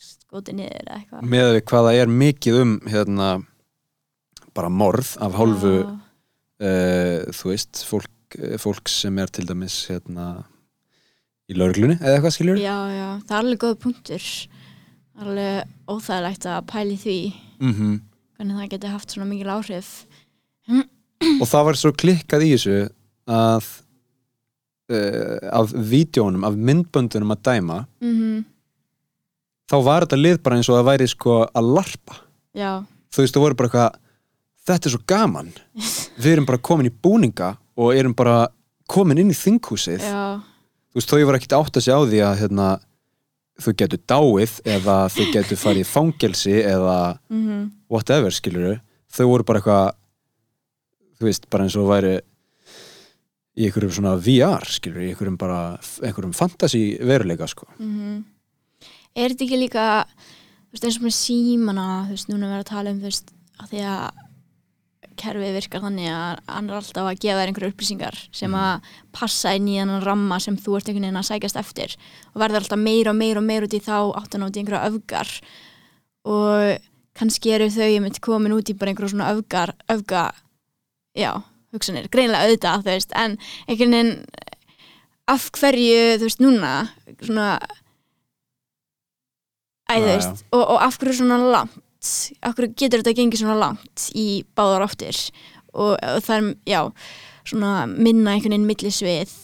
skotið niður eða eitthvað. Með við hvað það er mikið um hérna bara morð af hálfu uh, þú veist fólk, eh, fólk sem er til dæmis hérna í lauruglunni eða eitthvað skiljur já, já, það er alveg góð punktur alveg óþægilegt að pæli því. Mm hvernig það geti haft svona mikil áhrif. Og það var svo klikkað í þessu að uh, af vídjónum, af myndböndunum að dæma mm þá var þetta lið bara eins og það væri sko að larpa. Já, þú veist, það voru bara eitthvað þetta er svo gaman. <laughs> Við erum bara komin í búninga og erum bara komin inn í þinghúsið. Já, þú veist, þau voru ekkert átt að sjá því að hérna, þau getur dáið eða þau getur farið í fangelsi eða mhm. whatever, skilur þau voru bara eitthvað þú veist, bara eins og væri í einhverjum svona VR, skilur í einhverjum bara, einhverjum fantasy veruleika, sko. Mhm. Er þetta ekki líka þú veist, eins og með símana þú veist, núna er verið að tala um þú veist, að því að kerfið virkar þannig að hann er alltaf að gefa þér einhverju upplýsingar sem að passa inn í þannig ramma sem þú ert einhvern veginn að sækjast eftir. Og verður alltaf meira og meira og meira út í þá áttan út í einhverja öfgar. Og kannski eru þau einmitt komin út í bara einhverju svona öfgar öfga, já, hugsanir. Greinilega auðvitað, þú veist, en einhvern veginn af hverju, þú veist, núna svona Æ, þú veist, og, og af hverju svona langt af hverju getur þetta gengið svona langt í báðar áttir og, og það er, já, svona minna einhvern veginn millisvið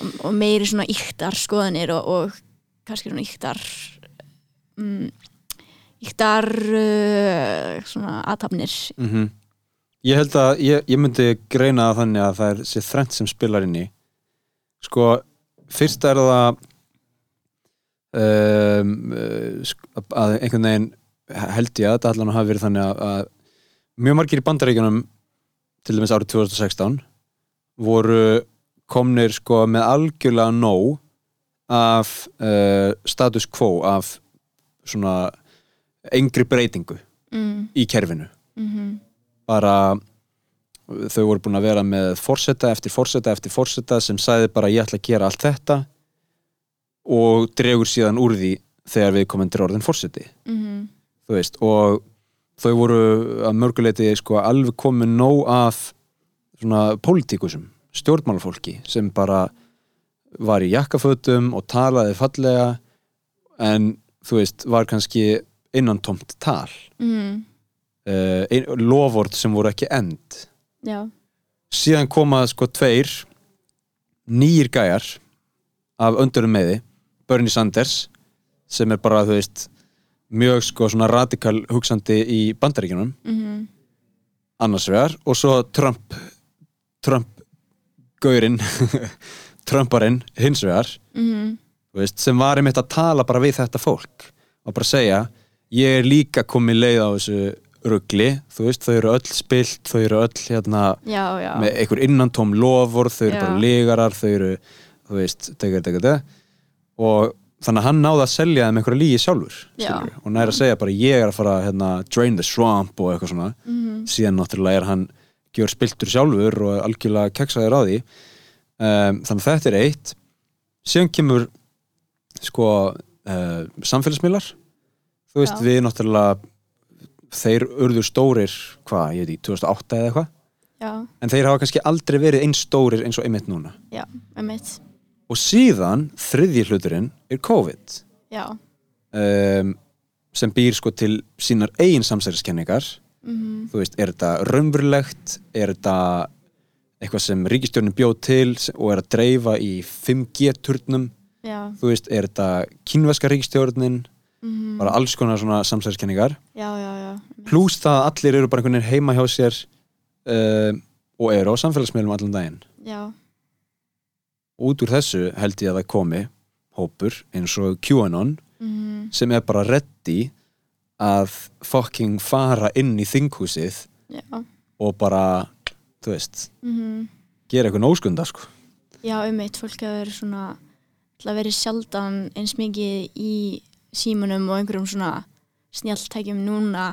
og, og meiri svona yktar skoðanir og, og kannski svona yktar um, yktar uh, svona aðtapnir mm Ég held að ég, ég myndi greina þannig að það er sér þrennt sem spilar inn í. Sko, fyrst er það um, uh, að einhvern veginn held ég að þetta allan hafi verið þannig að, að mjög margir í bandaríkjunum til dæmis árið 2016 voru komnir sko með algjörlega nóg af uh, status quo af svona engri breytingu mm, í kerfinu. Mm bara þau voru búin að vera með forseta eftir forseta eftir forseta sem sagði bara ég ætla að gera allt þetta og dregur síðan úr því þegar við komum til orðin forseti. Mm, þú veist og þau voru að mörguleiti sko alveg komið nóg af svona pólitíkusum, stjórnmálafólki sem bara var í jakkafötum og talaði fallega en þú veist var kannski innantomt tal. Mm, uh, ein, loford sem voru ekki end. Já, síðan koma sko tveir nýjir gæjar af öndurum meði Bernie Sanders sem er bara þú veist mjög sko svona radikal hugsandi í bandaríkjunum. Mm, annars vegar og svo Trump Trump gaurinn <laughs> Trumparinn hins vegar mm, veist, sem var einmitt að tala bara við þetta fólk og bara segja ég er líka komið leið á þessu rugli, þú veist, þau eru öll spilt þau eru öll hérna já, já. með einhver innantóm lofur, þau eru Já. bara legarar, þau eru þú veist, tegur, tegur og þannig að hann náði að selja þeim einhverja lígi sjálfur Já. skilurðu, og næri að segja bara ég er að fara hérna, drain the swamp og eitthvað svona. Mhm. síðan náttúrulega er hann gjör spiltur sjálfur og algjörlega keksaður á því. Um, þannig að þetta er eitt. Síðan kemur sko uh, samfélagsmiðlar. Þú veist Já. við náttúrulega þeir urður stórir hvað, ég veit ekki, 2008 eða eitthvað? En þeir hafa kannski aldrei verið eins stórir eins og einmitt núna. Já, einmitt og síðan þriðji hluturinn er COVID. Já, um, sem býr sko til sínar eigin samsæriskenningar. Mhm, þú veist, er þetta raunverulegt? Er þetta eitthvað sem ríkistjórnin bjóð til og er að dreifa í 5G-turnum já, þú veist, er þetta kínveska ríkistjórnin mhm, bara alls konar svona já pluss það að allir eru bara einhvern veginn heima hjá sér uh, og eru á samfélagsmiðlum allan daginn. Já, út úr þessu held ég að það komi hópur eins og QAnon mhm, sem er bara ready að fucking fara inn í þinghúsið já, og bara, þú veist mhm. gera eitthvað nóskunda sko. Já, einmitt, fólk hefur verið svona að verið sjaldan eins mikið í símunum og einhverjum svona snjalltækjum núna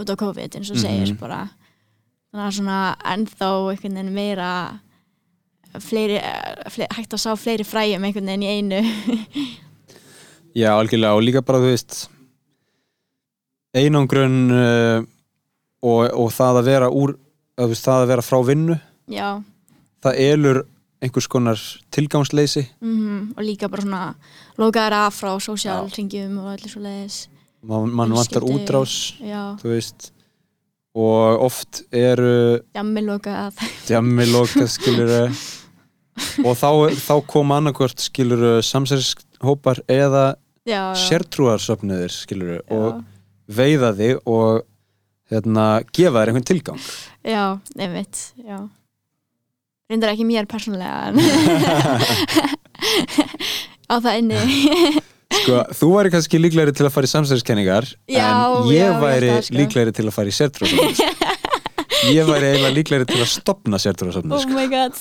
út á COVID eins og segir bara. Þannig að svona ennþá einhvern veginn meira fleiri, fleiri, hægt að sá fleiri fræjum einhvern veginn í einu. <laughs> Já, algjörlega og líka bara, þú veist einangrun uh, og, og það að vera úr að, veist, það að vera frá vinnu já. það elur einhvers konar tilgangsleysi. Mm og líka bara svona lokaður af frá sósjálringjum og allir svo leiðis mann man vantar Fjölskyldu, útrás já. þú veist og oft eru jammi lokað. Djammi lokað skiluru <laughs> og þá, þá koma annarkvort skiluru samsærishópar eða Já, já. sértrúarsöfniðir skiluru og veiða þig og hérna, gefa þér einhvern tilgang. Já, já. Reyndar ekki mér persónulega <laughs> á það inni. <laughs> Sko, þú væri kannski líklegri til að fara í samsæriskenningar Já, en já, ég ég væri það, sko. líklegri til að fara í sértrúarsöfnið <laughs> ég væri eiginlega líklegri til að stopna sértrúarsöfnið oh my god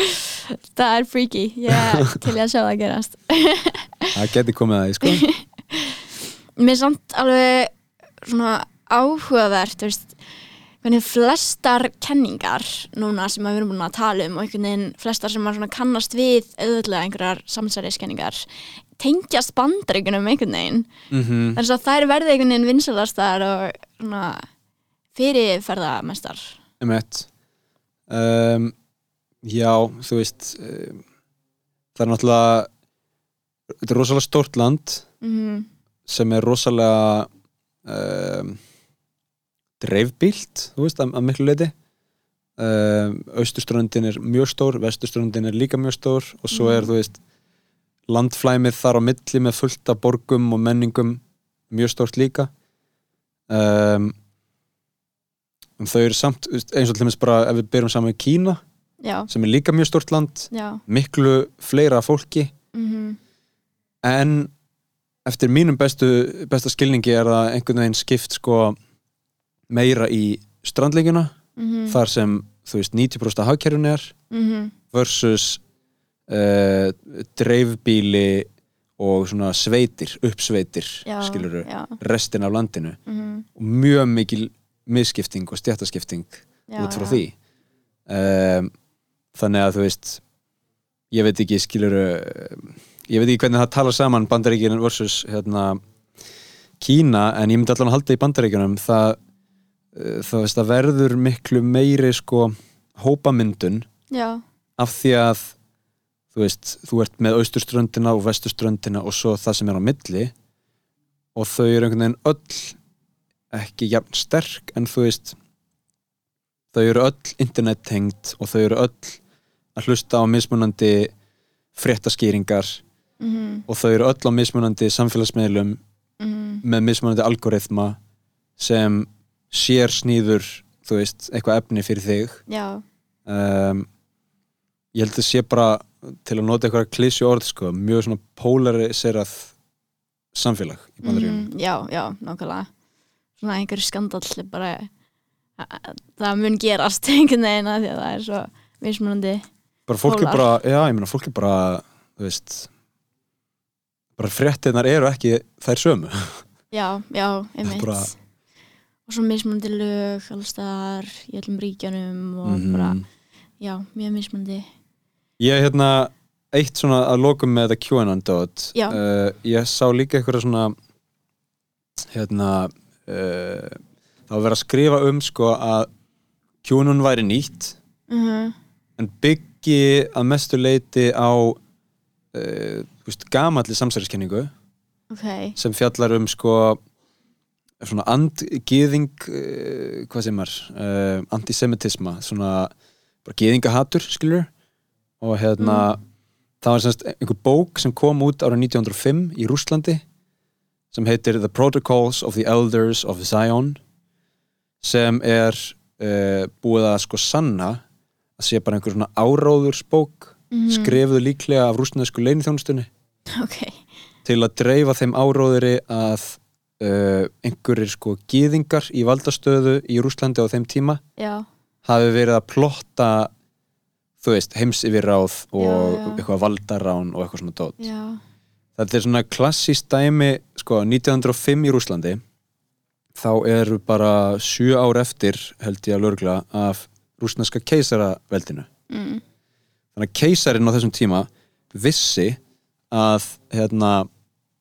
<laughs> það er freaky. Ég <laughs> til ég að sjá það gerast. <laughs> Það geti komið að því sko. Mér er samt alveg svona áhugavert veist, flestar kenningar núna sem við erum búin að tala um og einhvern veginn flestar sem kannast við auðvitað einhverjar samsæriskenningar tengjast bandaríkunum einhvern veginn. Mhm. þannig að þær verði einhvern veginn vinsalastar og svona fyrirferðamestar Emmett um, Já, þú veist um, það er náttúrulega þetta er rosalega stórt land Mhm. sem er rosalega um, dreifbílt þú veist, að, að miklu leiti um, austurströndin er mjög stór vesturströndin er líka mjög stór og svo er, Mhm. þú veist landflæmið þar á milli með fullt af borgum og menningum mjög stórt líka um, þau eru samt eins og til dæmis bara ef við byrjum saman með Kína Já. sem er líka mjög stórt land Já. miklu fleira fólki Mhm. en eftir mínum bestu, besta skilningi er það einhvern veginn skipt sko meira í strandleikjuna Mhm. þar sem þú veist 90% af hagkerfun er Mhm. versus uh, dreifbíli og svona sveitir, uppsveitir Já, skiluru, restin af landinu Mhm. og mjög mikil misskipting og stjættaskipting út frá því um, þannig að þú veist ég veit ekki skiluru ég veit ekki hvernig það talar saman bandaríkjunum versus hérna Kína en ég myndi allan að halda í bandaríkjunum það, uh, það, veist, það verður miklu meiri sko hópamyndun Já. af því að þú veist, þú ert með austurströndina og vesturströndina og svo það sem er á milli og þau eru einhvern veginn öll ekki jafn sterk en þú veist þau eru öll internettengt og þau eru öll að hlusta á mismunandi fréttaskýringar Mhm. og þau eru öll á mismunandi samfélagsmiðlum Mhm. með mismunandi algoritma sem sér snýður þú veist, eitthvað efni fyrir þig Já. um, ég held að sé bara til að nota eitthvað klísju orð sko, mjög svona polariserað samfélag í Mhm, Já, já, nákvæmlega Svona einhver skandall bara það mun gerast <laughs> einhvern veginn að því að það er svo mismunandi bara fólk er bara, já ég meina fólk er bara þú veist bara fréttinnar eru ekki þær sömu. <laughs> Já, já, einmitt. bara- og svo mismunandi lög allstaðar í öllum ríkjanum og Mhm. bara, já, mjög mismunandi. Ég hérna eitt svona að lokum með þetta QAnon dot uh, ég sá líka eitthvað svona hérna uh, það var verið að skrifa um sko að QAnon væri nýtt. Mhm. en byggi að mestu leiti á uh, veist, gamalli samsæriskenningu Ok, sem fjallar um sko svona andgýðing uh, hvað sem er uh, antisemitisma, svona bara gýðingahatur, skilur og hérna það var semst einhver bók sem kom út ára 1905 í Rússlandi sem heitir The Protocols of the Elders of Zion sem er uh, búið að sko sanna sé bara einhver svona áróðursbók Mhm. skrifuðu líklega af rúsnesku leinithjónustunni ok. Til að dreifa þeim áróðuri að uh, einhverjir sko gýðingar í valdastöðu í Rúslandi á þeim tíma Já, hafi verið að plotta þú veist, heims yfir ráð og Já, já. eitthvað valdarán og eitthvað svona dót. Þetta er svona klassíst dæmi sko 1905 í Rúslandi þá eru bara sjö ár eftir held ég að lörgla af rúsneska keisaraveldinu. Mm. þannig að keisarinn á þessum tíma vissi að hérna,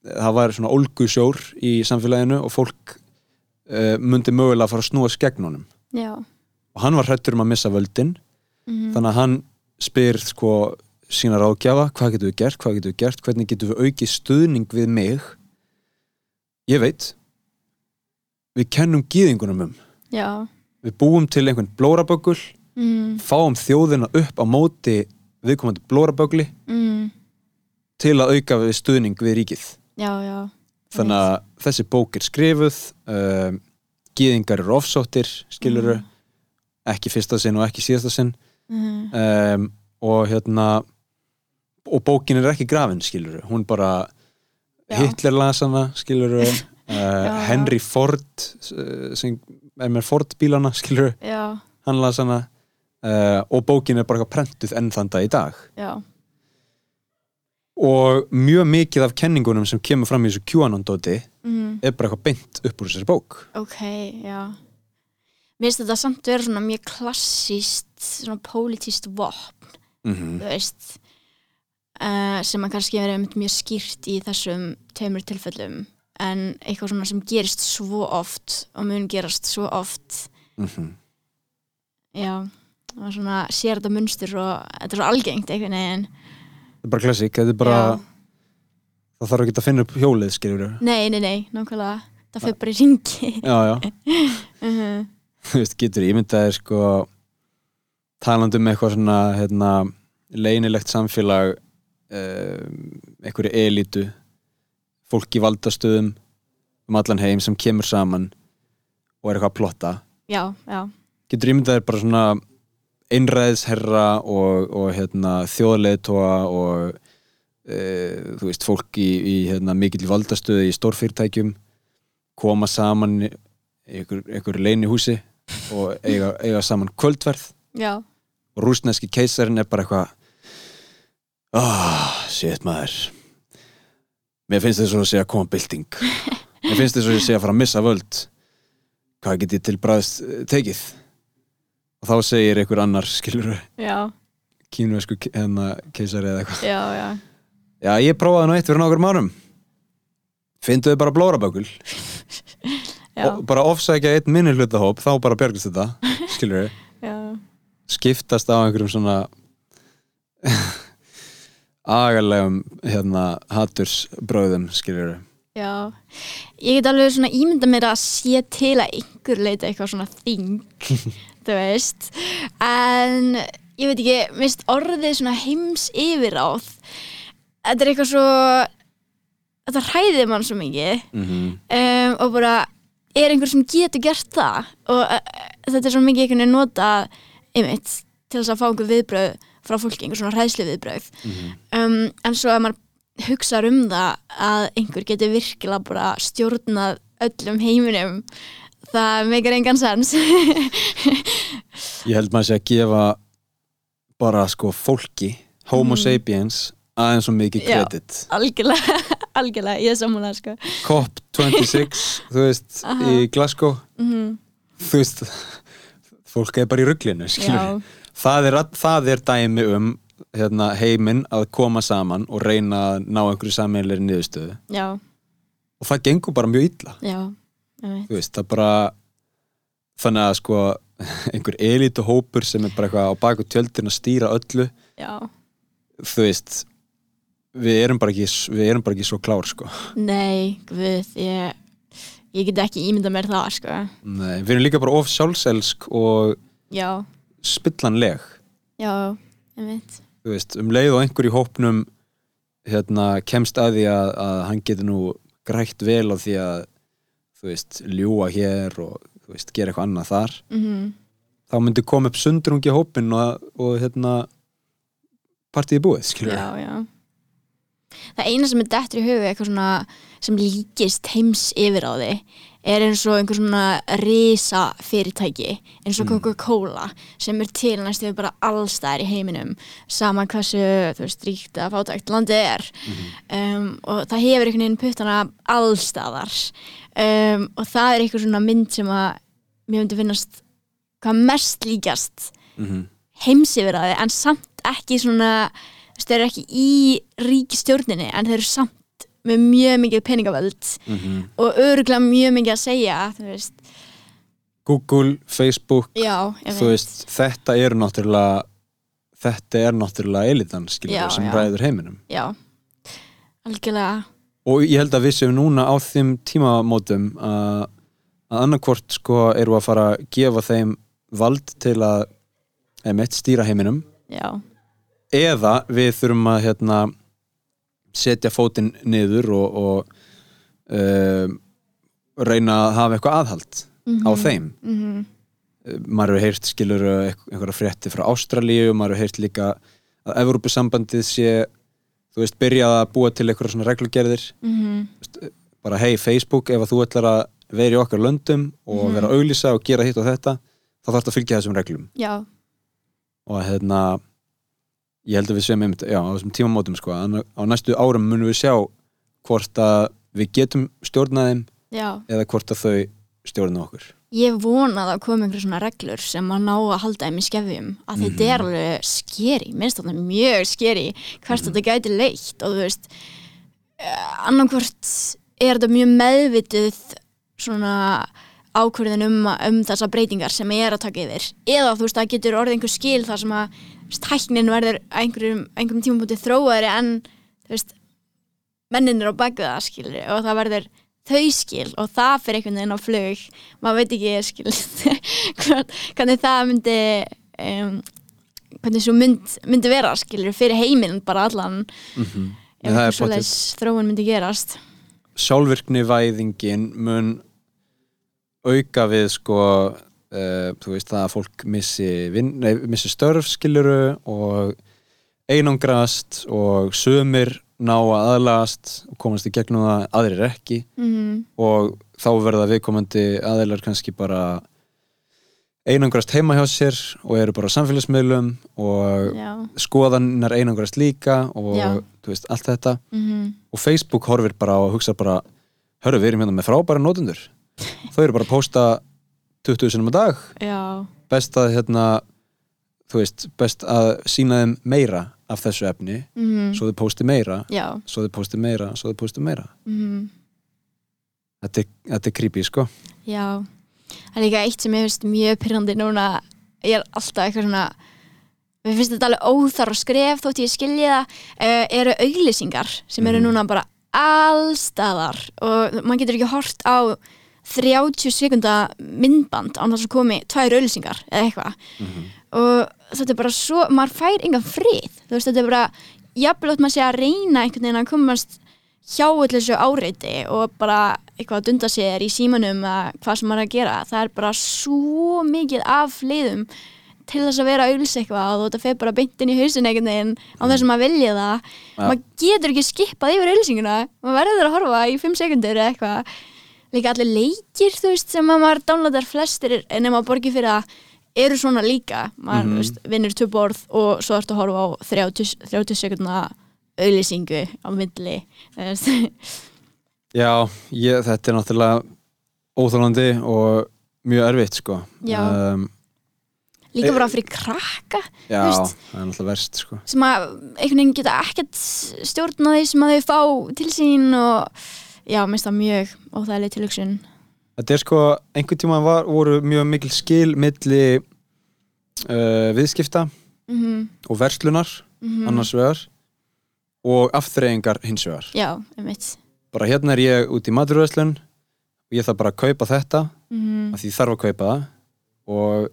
það var svona ólgusjór í samfélaginu og fólk uh, myndi mögulega fara að snúa skegn honum. Já, og hann var hrættur um að missa völdin. Mhm. þannig að hann spyr sko sína ráðgjafa, hvað getum við gert, hvað getum við gert? Hvernig getum við aukið stuðning við mig? Ég veit. Við kennum gýðingunum um. Já við búum til einhvern blóraböggul mm, fáum þjóðina upp á móti viðkomandi blóraböggli mm, til að auka við stuðning við ríkið. Já, já þannig að þessi bók er skrifuð um, gýðingar eru ofsóttir skiluru, ekki fyrsta sinn og ekki síðasta sinn. Mhm. um, og hérna og bókin er ekki grafin skiluru, hún bara. Hitler las hana skiluru <laughs> uh. Henry Ford uh, sem er með Ford bílana <laughs> skiluru, já, hann las hana uh, og bókin er bara eitthvað prentuð enn þann dag í dag. Já, og mjög mikið af kenningunum sem kemur fram í þessu QAnon-dóti Mhm. er bara eitthvað beint upp úr þessari bók. Ok, já. Mér finnst þetta samt vera svona mjög klassíst svona pólitíst vopn mm þú veist uh, sem að kannski verið mjög skýrt í þessum tveimur tilfellum en eitthvað svona sem gerist svo oft og mun gerast svo oft. -hmm. já, það var svona sér þetta munstur og þetta er svo algengt einhvern veginn. Þetta er bara klassík, þetta er bara Já. það þarf ekki að finna upp hjólið skilur nei, nei, nei, nákvæmlega. Það fyrir bara í ringi já, já, uh <laughs> þú veist, getur ímyndaðir sko talandi um eitthvað svona hérna, leynilegt samfélag um, einhverju elitu fólk í valdastöðum um allan heim sem kemur saman og er eitthvað að plotta. Já, já, getur ímyndaðir bara svona einræðisherra og, og hérna, þjóðleitóa og e, þú veist, fólk í, í hérna, mikill valdastöðu í stórfyrirtækjum koma saman í einhver, einhver leini húsi og eiga, eiga saman kvöldverð já. Og rúsneski keisarin er bara eitthvað ah, shit maður mér finnst þess að segja að koma bylting. Mér finnst þess að segja að fara að missa völd. Hvað get ég til bræðst tekið? Og þá segir einhver annar skilur kínvesku hérna keisari eða eitthvað. Já, já. Já ég prófaði nú eitt fyrir nokkur márum fynduðu bara blórabökul. Bara ofsækja einn minni hlutahóp þá bara bjargast þetta <laughs> skilur skiptast á einhverjum svona agalegum hérna hatursbröðum skiljur já. Ég get alveg svona ímynda mér að sé til að einhver leita eitthvað svona þing <laughs> þú veist. En ég veit ekki, mist orðið svona heims yfiráð þetta er eitthvað svo þetta hræðir mann svo mikið. Mm -hmm. um, og bara er einhver sem getur gert það? Og uh, þetta er svo mikið einhvern veginn nota einmitt til þess að fá einhver viðbröð frá fólki, einhver svona hræðslu viðbröð um, en svo að maður hugsa um það að einhver getur virkilega bara stjórnað öllum heiminum það meikar engan sens <laughs> ég held maður sé að gefa bara sko fólki homo Mhm. sapiens aðeins svo mikið kredit algjörlega, <laughs> algjörlega, ég er sammála sko. COP26 <laughs> þú veist, Aha. í Glasgow mm þú veist fólk er bara í rugglinu Já. Það er, það er dæmi um hérna, heiminn að koma saman og reyna að ná einhverju sammeðlega niðurstöðu. Já, og það gengur bara mjög illa. Já þú veist, það bara þannig að sko <laughs> einhver elitu hópur sem er bara eitthvað á baku tjöldin að stýra öllu. Já, þú veist við erum bara ekki, erum bara ekki svo klár sko. Nei, við ég, ég get ekki ímynda mér það sko. Nei, við erum líka bara of sjálfselsk og já, spillanleg. Já, einmitt. Þú veist, um leið og einhver í hópnum hérna, kemst að því að, að hann getur nú grætt vel á því að þú veist, ljúa hér og þú veist, gera eitthvað annað þar mm þá myndi koma upp sundrungi í hópin og, og hérna partíði búið, skilur já, já. Það eina sem er dettur í hugu eitthvað svona sem líkist heims yfir á því er eins og einhver svona risa fyrirtæki eins og Coca-Cola sem er til næstu við bara allstæðar í heiminum saman hversu þú veist ríkt að fátækt landið er. Um, og það hefur einhvern veginn puttana allstæðar um, og það er eitthvað svona mynd sem að mér myndi finnast hvað mest líkjast mm -hmm. heimsifiraði en samt ekki svona þú veist, þeir eru ekki í ríkistjórninni en þeir eru samt með mjög mikið peningavöld Mhm. og öruglega mjög mikið að segja Google, Facebook já, veist, þetta er náttúrulega þetta er náttúrulega elitan skilur sem já. ræður heiminum. Já, algjörlega. Og ég held að við séum núna á þeim tímamótum að, að annarkvort sko eru að fara að gefa þeim vald til að emitt, stýra heiminum. Já, eða við þurfum að hérna, setja fótinn niður og, og um, reyna að hafa eitthvað aðhald á Mhm. þeim. Mhm, Uh, maður hefur heyrt skilur einhverja frétti frá Ástralíu maður hefur heyrt líka að Evrópusambandið sé þú veist, byrjað að búa til einhverja svona reglugerðir. Mhm, bara hei Facebook, ef þú ætlar að vera í okkar löndum og Mhm. vera að auglýsa og gera hitt og þetta, þá þarf þetta að fylgja þessum reglum. Já, og hérna ég held að við séum einmitt, já, á þessum tímamótum sko, að á næstu árum munum við sjá hvort að við getum stjórnað þeim já. eða hvort að þau stjórna okkur. Ég vona að það komi einhverjum svona reglur sem að ná að halda þeim í skefjum að þetta er alveg skeri minnst þetta mjög skeri hvert þetta gæti leitt og þú veist annarkvort er þetta mjög meðvituð svona ákvörðin um, um þessa breytingar sem er að taka yfir. Eða þú veist það getur orðið einhver skil þar sem að tæknin verður einhverjum, einhverjum tímabúti þróaðri en veist menninir á baku það skilur og það verður þau skil og það fyrir einhvern veginn á flug. Maður veit ekki skil <laughs> hvern- hvernig það myndi um, hvernig svo mynd, myndi vera skilur fyrir heiminn bara allan. Mm ef það er svoleiðis þróun myndi gerast. Sjálfvirkni væðingin mun auka við sko uh, þú veist það að fólk missi, vin, nei, missi störf skiluru og einangrast og sömur ná að aðlagast og komast í gegnum það aðrir ekki Mhm. og þá verða viðkomandi aðilar kannski bara einangrast heima hjá sér og eru bara á samfélagsmiðlum og Já. skoðanar einangrast líka og Já. þú veist, allt þetta Mhm. og Facebook horfir bara og hugsa bara hörru, við erum hérna með frábæra nótundur þau eru bara að posta 20 sinum á dag. Já, best að hérna þú veist, best að sína þeim meira af þessu efni Mhm. svo þau posti meira Já. svo þau posti meira, svo þau posti meira. Mhm. þetta er, þetta er creepy sko. Já, það er líka eitt sem ég finnst mjög pyrrandi núna. Ég er alltaf eitthvað svona mér finnst þetta alveg óþar og skref þótt ég skilji það. Uh, eru auglýsingar sem eru núna bara allstaðar og maður getur ekki hort á 30 sekunda myndband án þess að komi tvær auglýsingar eða eitthvað. Og þetta er bara svo, maður fær engan frið. Þú veist, þetta er bara jafnvel átt maður sé að reyna einhvern veginn að komast hjá öllu þessu áreiti og bara eitthvað að dunda sér í símanum að hvað sem maður er að gera það er bara svo mikið af liðum til þess að vera að auðlýsa eitthvað og þetta fer bara beint inn í hausin einhvern veginn á þess að maður vilja það. Ja. maður getur ekki skipað yfir auðlýsinguna maður verður að horfa í 5 sekundur eitthvað líka allir leikir þú veist sem að maður downloadar flestir en ef maður borgir fyrir að eru svona líka. Maður mm veist, vinnur tvö borð og svo ertu að horfa á 30, 30 sekundna auðlýsingu á veist. <laughs> já, ég, þetta er náttúrulega óþólandi og mjög erfitt sko. Um, líka bara fyrir krakka já, veist, það er náttúrulega verst sko. Sem að einhvern veginn geta ekkert stjórna því sem að þau fá til sín og já, minnst það mjög óþægileg tilhugsun Þetta er sko, einhvern tíma var, voru mjög mikil skil milli uh, viðskipta Mhm. og verslunar Mhm. annars vegar og afþreyingar hins vegar. já, einmitt Bara hérna er ég út í maturverslun og ég þarf bara að kaupa þetta Mhm. af því ég þarf að kaupa það og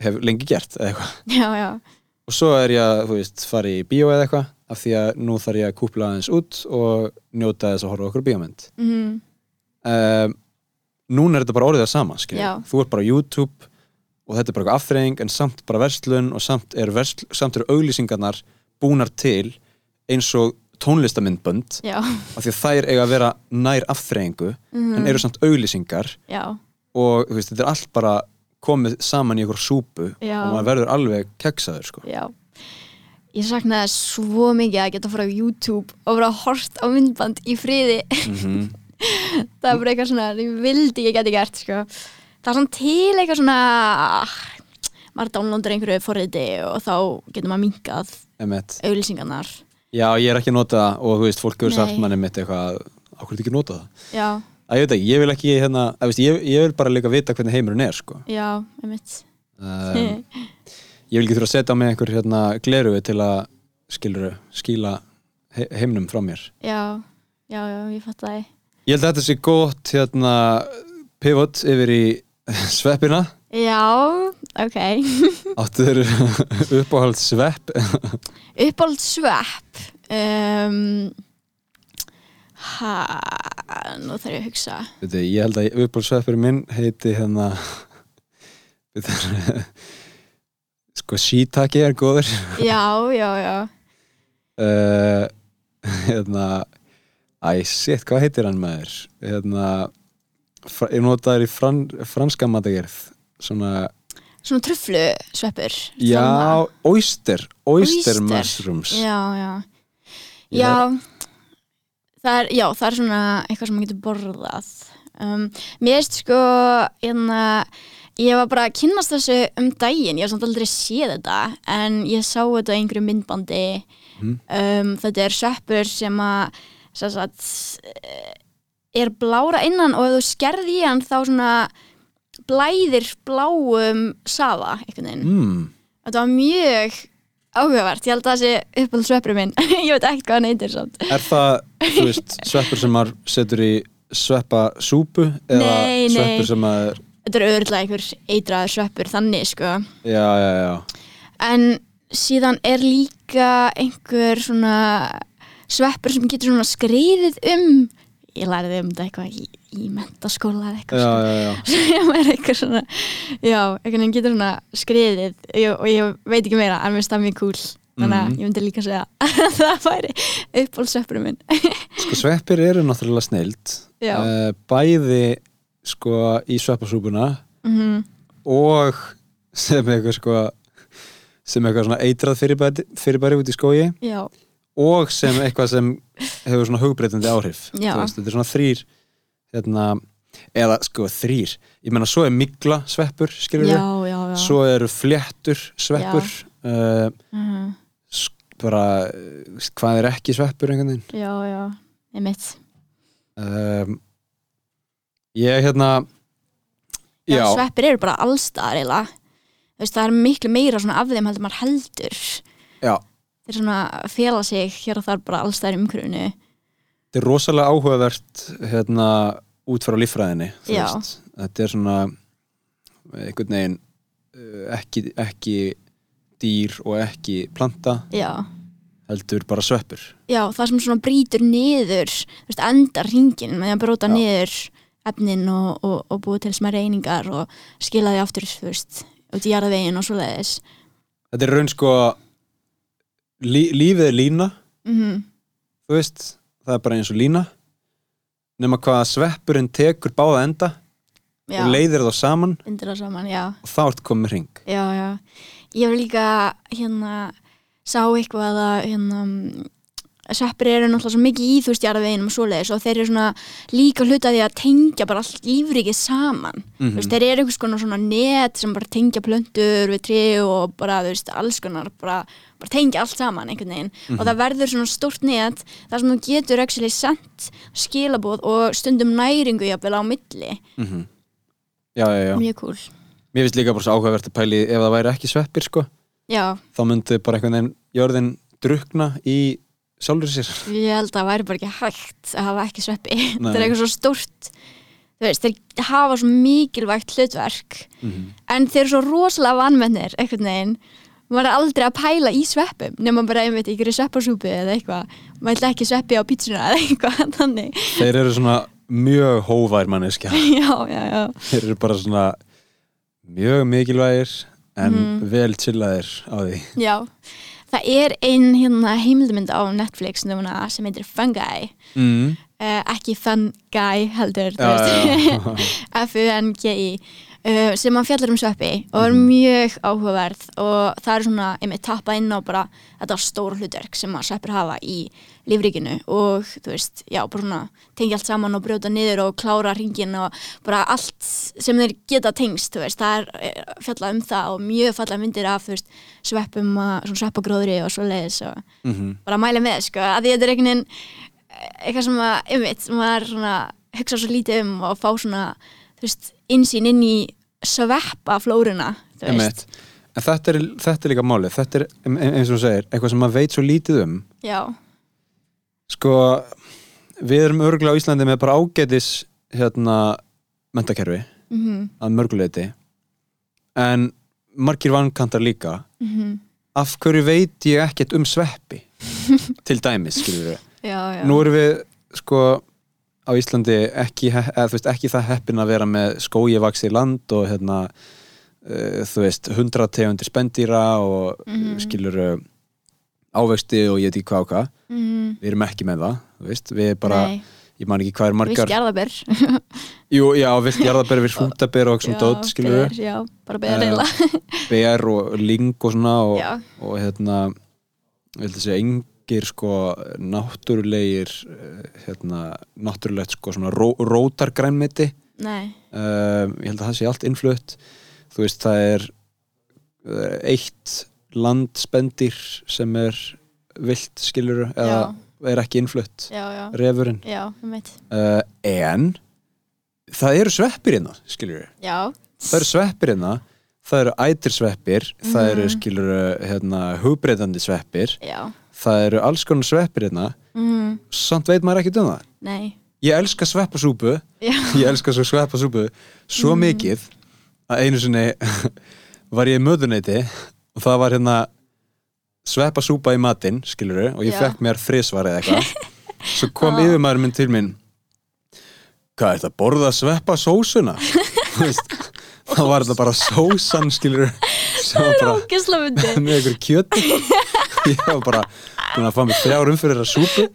hef lengi gert eða eitthvað. já, já, Og svo er ég að, þú veist, fara í bíó eða eitthvað af því að nú þarf ég að kúpla aðeins út og njóta þess að horfa okkur bíómynd. Mhm. um, núna er þetta bara orðið það sama þú ert bara á YouTube og þetta er bara eitthvað afþreying en samt bara verslun og samt eru, eru auglýsingarnar búnar til eins og tónlistamindbönd af því að þær eiga að vera nær afþreyingu Mhm. en eru samt auglýsingar já, og veist, þetta er allt bara komið saman í ykkur súpu Já. og maður verður alveg keksaður sko. já ég saknaði svo mikið að geta að fara á YouTube og vera hort á myndband í friði mm <laughs> það er bara eitthvað svona, ég vildi ég geti gert sko. það er svona til eitthvað svona maður downloadar einhverju forriði og þá getur maður minkað Emmett. auglýsingarnar Já, ég er ekki að nota það og þú veist, fólk hefur sagt Nei. manni mitt eitthvað Ákveð ekki að nota það Já, Æ, ég veit ekki, ég vil ekki hérna að, veist, ég, ég vil bara líka vita hvernig heimurinn er sko. já, einmitt um, <laughs> Ég vil ekki þurfa að setja mig einhver hérna gleruði til að skilur, skíla he heimnum frá mér. Já, já, já, ég fatt það Ég held að þetta sé gott hérna pivot yfir í <laughs> sveppina. Já, ok. <laughs> Áttu þeir <laughs> uppáhald svepp? Uppáld svepp um, Ha, nú þarf ég að hugsa. Veitu, Ég held að uppáhald sveppur minn heiti hérna veitu, sko shiitake er góður. Já, já, já. Uh, <laughs> hérna æ, shit, hvað heitir hann maður? Hérna ég notaður í fran, franska matagerð svona, Svona truflu sveppur já, oyster oyster Oyster. mushrooms. Já, já. Já. Já, það er, já, það er svona eitthvað sem maður getur borðað. Um, Mér veist sko hérna, ég var bara að kynnast þessu um daginn, ég har samt aldrei séð þetta en ég sá þetta í einhverju myndbandi. Mhm. um, þetta er sveppur sem að sagt, eh, er blára innan og ef þú skerði í hann þá svona blæðir bláum safa mm, Þetta var mjög áhugavert, ég held að það sé uppáld sveppur minn, <laughs> ég veit ekkert hvað hann heitir samt. er það, þú veist, <laughs> sveppur sem maður setur í sveppa súpu eða sveppur sem maður Þetta er auðvitað einhver eitraður sveppur þannig sko. já, já, já, En síðan er líka einhver svona sveppur sem getur svona skriðið um ég læriði um þetta eitthvað í, í mentaskóla eða eitthvað sko. <laughs> sem er eitthvað svona já, einhvern veginn getur svona skriðið ég, og ég veit ekki meira, en mér finnst það mjög cool þannig að Mhm. ég myndi líka segja að <laughs> það væri uppáhaldsveppurum minn sko sveppir eru náttúrulega snild uh, bæði sko í sveppasúpuna Mhm. og sem eitthvað sko sem eitthvað svona eitrað fyrirbæri, fyrirbæri út í skógi já, og sem eitthvað sem hefur svona hugbreytandi áhrif. Veist, þetta er svona þrýr hérna, eða sko þrýr ég menna svo er migla sveppur skilur já. svo eru fléttur sveppur uh, Mhm. bara uh, hvað er ekki sveppur einhvern veginn? Já, já, einmitt. Um, ég hérna já, sveppir eru bara allstaðar veist, það er miklu meira svona af þeim heldur maður heldur. Já. Þeir svona fela sig hér og þar bara allstaðar í umhverfinu. Þetta er rosalega áhugavert hérna út frá veist. þetta er svona einhvern veginn uh, ekki, ekki dýr og ekki planta já, heldur bara sveppur já, það sem svona brýtur niður endar ringin með því að bróta niður efnin og, og, og búið til smæri einingar og skila því aftur, veist út í jarðvegin og svoleiðis. Þetta er raun sko lí, lífið er lína mm þú veist, það er bara eins og lína. Nema hvað að sveppurinn tekur báða enda já, og leiðir þá saman. Það saman, og þá ert komið hring. Já, já. Ég hef líka hérna sá eitthvað að hérna mm, sveppir eru náttúrulega svo mikið í þú veist jarðveginum og svoleiðis og þeir eru svona líka hluta því að tengja bara allt lífrikið saman. Mhm. Þú veist, þeir eru einhvers konar svona net sem bara tengja plöntur við trí og bara, þú veist, alls konar bara, bara tengja allt saman einhvern veginn Mhm. og það verður svona stórt net þar sem þú getur actually sendt skilabóð og stundum næringu jafnvel á milli. mm já, já, já Mjög cool. mér finnst líka bara svo áhugavert að pæli ef það væri ekki sveppir sko Já, þá myndi bara einhvern veginn jörðin drukna í sjálfur sér Ég held að það væri bara ekki hægt að hafa ekki sveppi. <laughs> Það er eitthvað svo stórt. Þú veist, þeir hafa svo mikilvægt hlutverk Mhm. en þeir eru svo rosalega vanmennir einhvern veginn. Maður er aldrei að pæla í sveppum nema bara einmitt ykkur í sveppasúpu eða eitthvað. Maður ætla ekki sveppi á pítsuna eða eitthvað <laughs> þannig. þeir eru svona mjög hóvær manneskja <laughs> Já, já, já. þeir eru bara svona mjög mikilvægir en Mhm. vel chillaðir á því Já, það er ein hérna heimildmynd á Netflix núna sem heitir Fungi. mm. Uh, ekki Fungi heldur. <laughs> F-U-N-G-I uh, sem að fjallar um sveppi og er mjög áhugaverð og það er svona, einmitt, tappað inn á bara þetta stóra hlutverk sem að sveppir hafa í lífríkinu og þú veist, já, bara svona tengja allt saman og brjóta niður og klára hringin og bara allt sem þeir geta tengst, þú veist, það er eh, fjallað um það og mjög fallað myndir af, þú veist, sveppum og svona sveppagróðri og svoleiðis og Mhm. bara mæla með, sko, að því þetta er einhvern veginn eh, eitthvað sem að, einmitt, maður svona hugsa svo lítið um og fá svona, þú veist, insýn inn í. Einmitt. En þetta er, þetta er líka málið, þetta er eins og þú segir, eitthvað sem maður veit svo lítið um. Já, sko, við erum örgulega á Íslandi með bara ágætis hérna, mentakerfi mhm, að mörguleiti en margir vankantar líka. Mhm, af hverju veit ég ekkert um sveppi? <laughs> Til dæmis, skilur við já, já. nú erum við sko á Íslandi ekki, eða, veist, ekki það heppin að vera með skói vaksi land og hérna uh, þú veist, hundra tegundir spendýra og mm. skilur ávexti og ég veit ekki hvað og hvað Mhm. við erum ekki með það, þú veist við bara, Nei. ég man ekki hvað er margar Vilt jarðaber <laughs> Jú, já, vilt jarðaber við <laughs> hrútaber og svona dót, skilur ber, Já, bara ber Eh, reyla <laughs> ber og ling og svona og, og hérna ég held að segja engir sko náttúrulegir eh, hérna, náttúrulegt sko svona ró, rótargrænmeti. Nei, um, ég held að það sé allt innflutt. Þú veist það er uh, eitt landspendir sem er vilt skiluru eða er ekki innflutt. Já, já. Refurinn. Já, uh, en það eru sveppir hérna skiluru Já, það eru sveppir hérna það eru ætirsveppir það eru Mhm. skiluru hérna, hugbreytandi sveppir. Já það eru alls konar sveppir hérna. Mm, samt veit maður ekkert um það. Nei, ég elska sveppasúpu. Já. Ég elska svo sveppasúpu svo Mhm. mikið að einu sinni <laughs> var ég í möðuneyti og það var hérna sveppasúpa í matinn, skiluru og ég Já. fekk mér þrisvar eða eitthvað. <laughs> Svo kom Ó. yfirmaður minn til mín. Hvað er þetta, borða sveppasósuna? Þú veist, þá var þetta bara sósan skiluru <laughs> var bara Ógisla myndi með einhver kjöti ég var bara búin að fá mig þrjár umfyrir að súpu.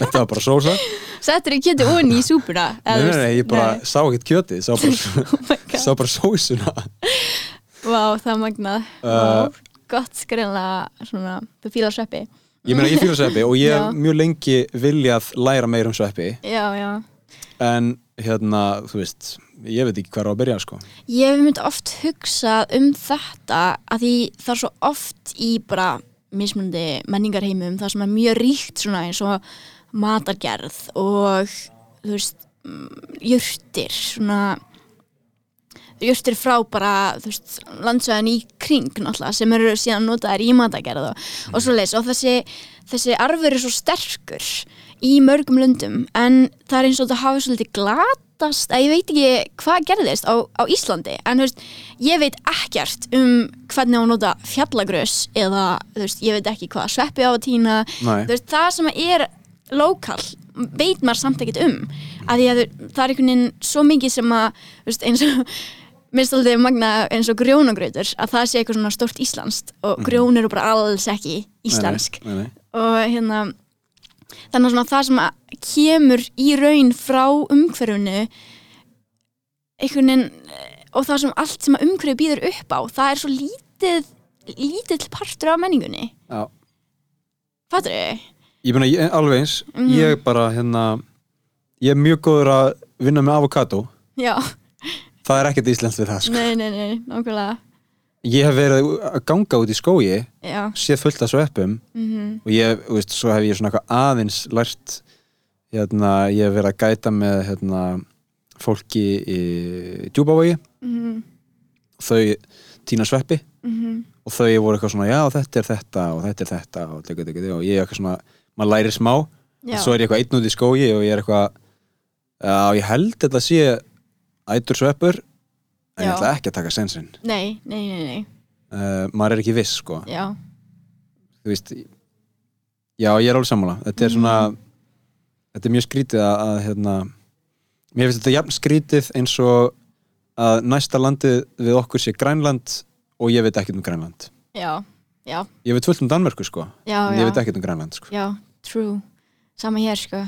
Þetta var bara sósa. Settur í kjöti onni í súpuna nei, nei, nei, ég bara sá ekkert kjöti sá bara, <laughs> Oh sá bara sósuna. Vá, það er magnað. Uh, Gott skreinlega svona Þú fílar sveppi. Ég meina ég fíla sveppi og ég hef mjög lengi viljað læra meir um sveppi. Já, já. En hérna, þú veist ég veit ekki hvað er á að byrja sko. Ég hef myndi oft hugsað um þetta að því það er svo oft í bara mismunandi menningarheimum það sem er mjög ríkt svona eins og matargerð og þú veist mm, jurtir svona jurtir frá bara veist landsvæðin í kring náttúrulega sem eru síðan notaðar í matargerð og, og svo leys og þessi, þessi arfur er svo sterkur í mörgum löndum en það er eins og þetta hafi svolítið glatast að ég veit ekki hvað gerðist á, á Íslandi en veist, ég veit ekkert um hvernig að nota fjallagrös eða veist, ég veit ekki hvað sveppi á að týna. Það sem er lokal veit maður samt ekkert um að því að það er einhvern veginn svo mikið sem að veist, eins og <laughs> minnst aldrei magna eins og grjónagrautur að það sé eitthvað svona stort íslenskt og grjón eru bara alls ekki íslensk nei, nei, nei. og hérna þannig að það sem að kemur í raun frá umhverfinu einhvern veginn eh, og það sem allt sem að umhverfi býður upp á það er svo lítið lítill partur af menningunni Já. fattur þau? ég meina alveg eins Mhm. ég bara hérna ég er mjög góður að vinna með avokado Já, það er ekkert íslenskt við það sko. nei, nei, nei, nákvæmlega ég hef verið að ganga út í skógi Já, séð fullt af sveppum mhm, og ég, þú veist, svo hef ég svona eitthvað aðeins lært hérna, ég hef verið að gæta með hérna, fólki í djúbavogi mhm, þau týna sveppi. Mhm. Og þau voru eitthvað svona, já þetta er þetta og þetta er þetta og, teki, teki, teki, og ég er eitthvað svona, maður lærir smá. Já. og svo er ég eitthvað einn út í skógi og ég er eitthvað já, ég held þetta sé ætur sveppur en ég Já. ætla ekki að taka sensinn. Nei, nei, nei, nei, uh, maður er ekki viss sko. Já. Þú veist já ég er alveg sammála. Þetta er svona þetta er mjög skrítið að, að hérna, mér finnst þetta jafn skrítið eins og að næsta landið við okkur sé Grænland og ég veit ekkert um Grænland. Já, já, ég veit fullt um Danmörku sko já, en já. ég veit ekkert um Grænland sko. Já, true. Sama hér, sko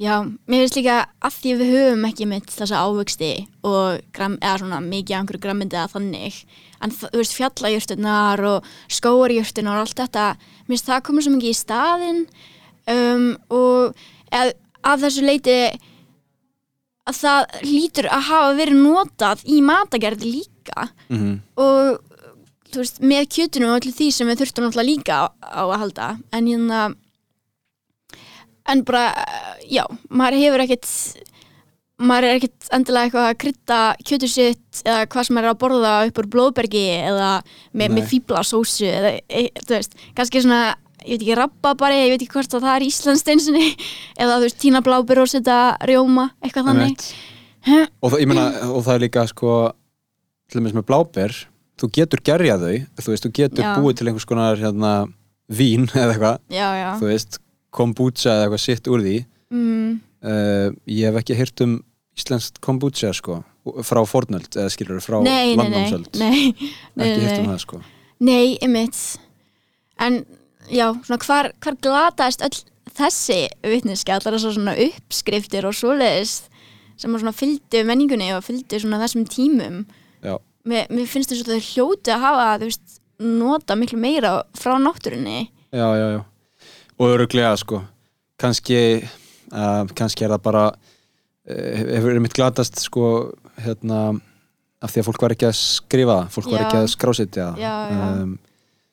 Já, mér finnst líka að því við höfum ekki mitt þessa ávöxti og gram, eða svona mikið af einhverju grammindi eða þannig en þú veist fjallajurtunar og skóarjurtunar og allt þetta mér finnst það komið svo mikið í staðinn um, og eð, að þessu leiti að það lítur að hafa verið notað í matagerð líka Mhm. og þú veist, með kjötinu og öllu því sem við þurftum náttúrulega líka á, á að halda en hérna en bara, já, maður hefur ekkert maður er ekkert endilega eitthvað að krydda kjötur sitt eða hvað sem maður er að borða upp úr blóðbergi eða með, með fíblasósu eða, e, þú veist, kannski svona ég veit ekki, rababari, ég veit ekki hvort að það er íslenskt einsinni <laughs> eða þú veist, tína blábur og setja rjóma, eitthvað þannig. Og, það, meina, og það er líka sko til dæmis með bláber þú getur gerja þau, þú veist, þú getur Já. búið til einhvers konar hérna, vín <laughs> eða eitthvað, þú veist kombucha eða eitthvað sitt úr því. Mm, uh, ég hef ekki heyrt um íslenskt kombucha sko frá fornöld, eða skilur frá nei, nei, nei, landnámsöld. Nei, nei, ekki heyrt um það sko. Nei, einmitt. En já, svona hvar, hvar glataðist öll þessi vitniski allar þessar svona uppskriftir og svoleiðis sem svona fylgdu menningunni og fylgdu svona þessum tímum. Já. Mér, mér finnst þess að þau hljóti að hafa þú veist, nota miklu meira frá náttúrunni. Já, já, já og öruglega sko kannski, uh, kannski er það bara uh, hefur mitt glatast sko hérna af því að fólk var ekki að skrifa það, fólk var Já. ekki að skrásetja það. Um,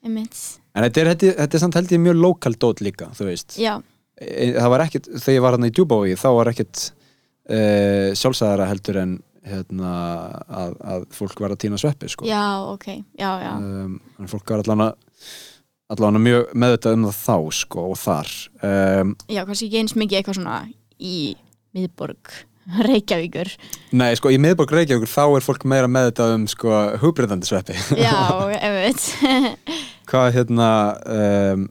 en þetta er, þetta, þetta er samt held ég mjög lokal dót líka þú veist Já, e, það var ekkit, þegar ég var hérna í Djúbói þá var ekkit uh, sjálfsæðara heldur en hérna, að, að fólk var að týna sveppi sko. já, ok, já, já um, fólk var allan að allan mjög meðvitað um það þá sko, og þar. Um, Já, kannski ekki eins mikið eitthvað svona í miðborg Reykjavíkur. Nei, sko, í miðborg Reykjavíkur þá er fólk meira meðvitað um sko, hugbreytandi sveppi Já, <laughs> einmitt. Hvað hérna um,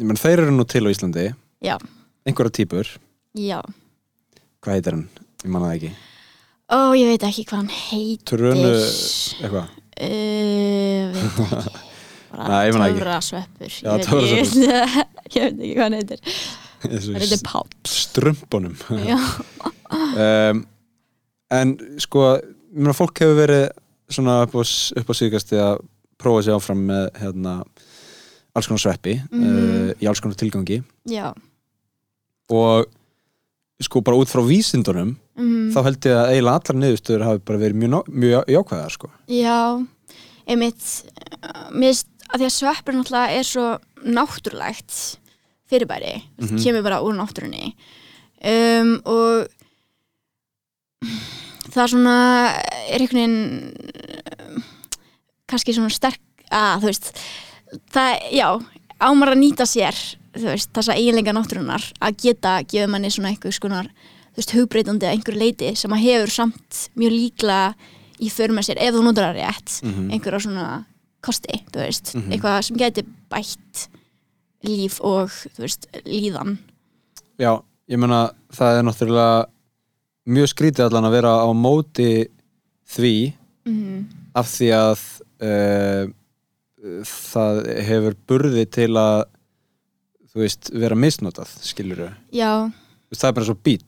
ég menn, þeir eru nú til á Íslandi. Já, einhverja típur, já. Hvað heitir hann? ég manna það ekki, Ó, ég veit ekki hvað hann heitir. Trönu eitthvað. Uh, veit ekki <laughs> ég töfrasveppur ég, ekki, <laughs> ég veit ekki hvað hann heitir. Hann heitir Páll. strömpunum um, <laughs> en sko ég meina, fólk hefur verið upp á, upp á síðkasti að prófa sig áfram með hérna, alls konar sveppi Mhm. uh, í alls konar tilgangi. Já, og sko bara út frá vísindunum Mhm. þá held ég að eiginlega allar niðurstöður hafi bara verið mjög, mjög jákvæðar sko. Já einmitt. Mér finnst að því að sveppur náttúrulega er svo náttúrulegt fyrirbæri mm Mhm. kemur bara úr náttúrunni um, og það svona er einhvern veginn kannski svona sterk að þú veist það, já, ámar að nýta sér þú veist, þessa eiginleika náttúrunar að geta gefið manni svona einhver skonar þú veist, hugbreytandi að einhver leiti sem að hefur samt mjög líklega í för með sér, ef þú notar það rétt Mhm. einhverja svona kosti, þú veist Mhm. eitthvað sem geti bætt líf og, þú veist, líðan. Já, ég meina það er náttúrulega mjög skrítið allan að vera á móti því Mhm. af því að uh, það hefur burði til að þú veist, vera misnotað skilur Já, það er bara svo bíl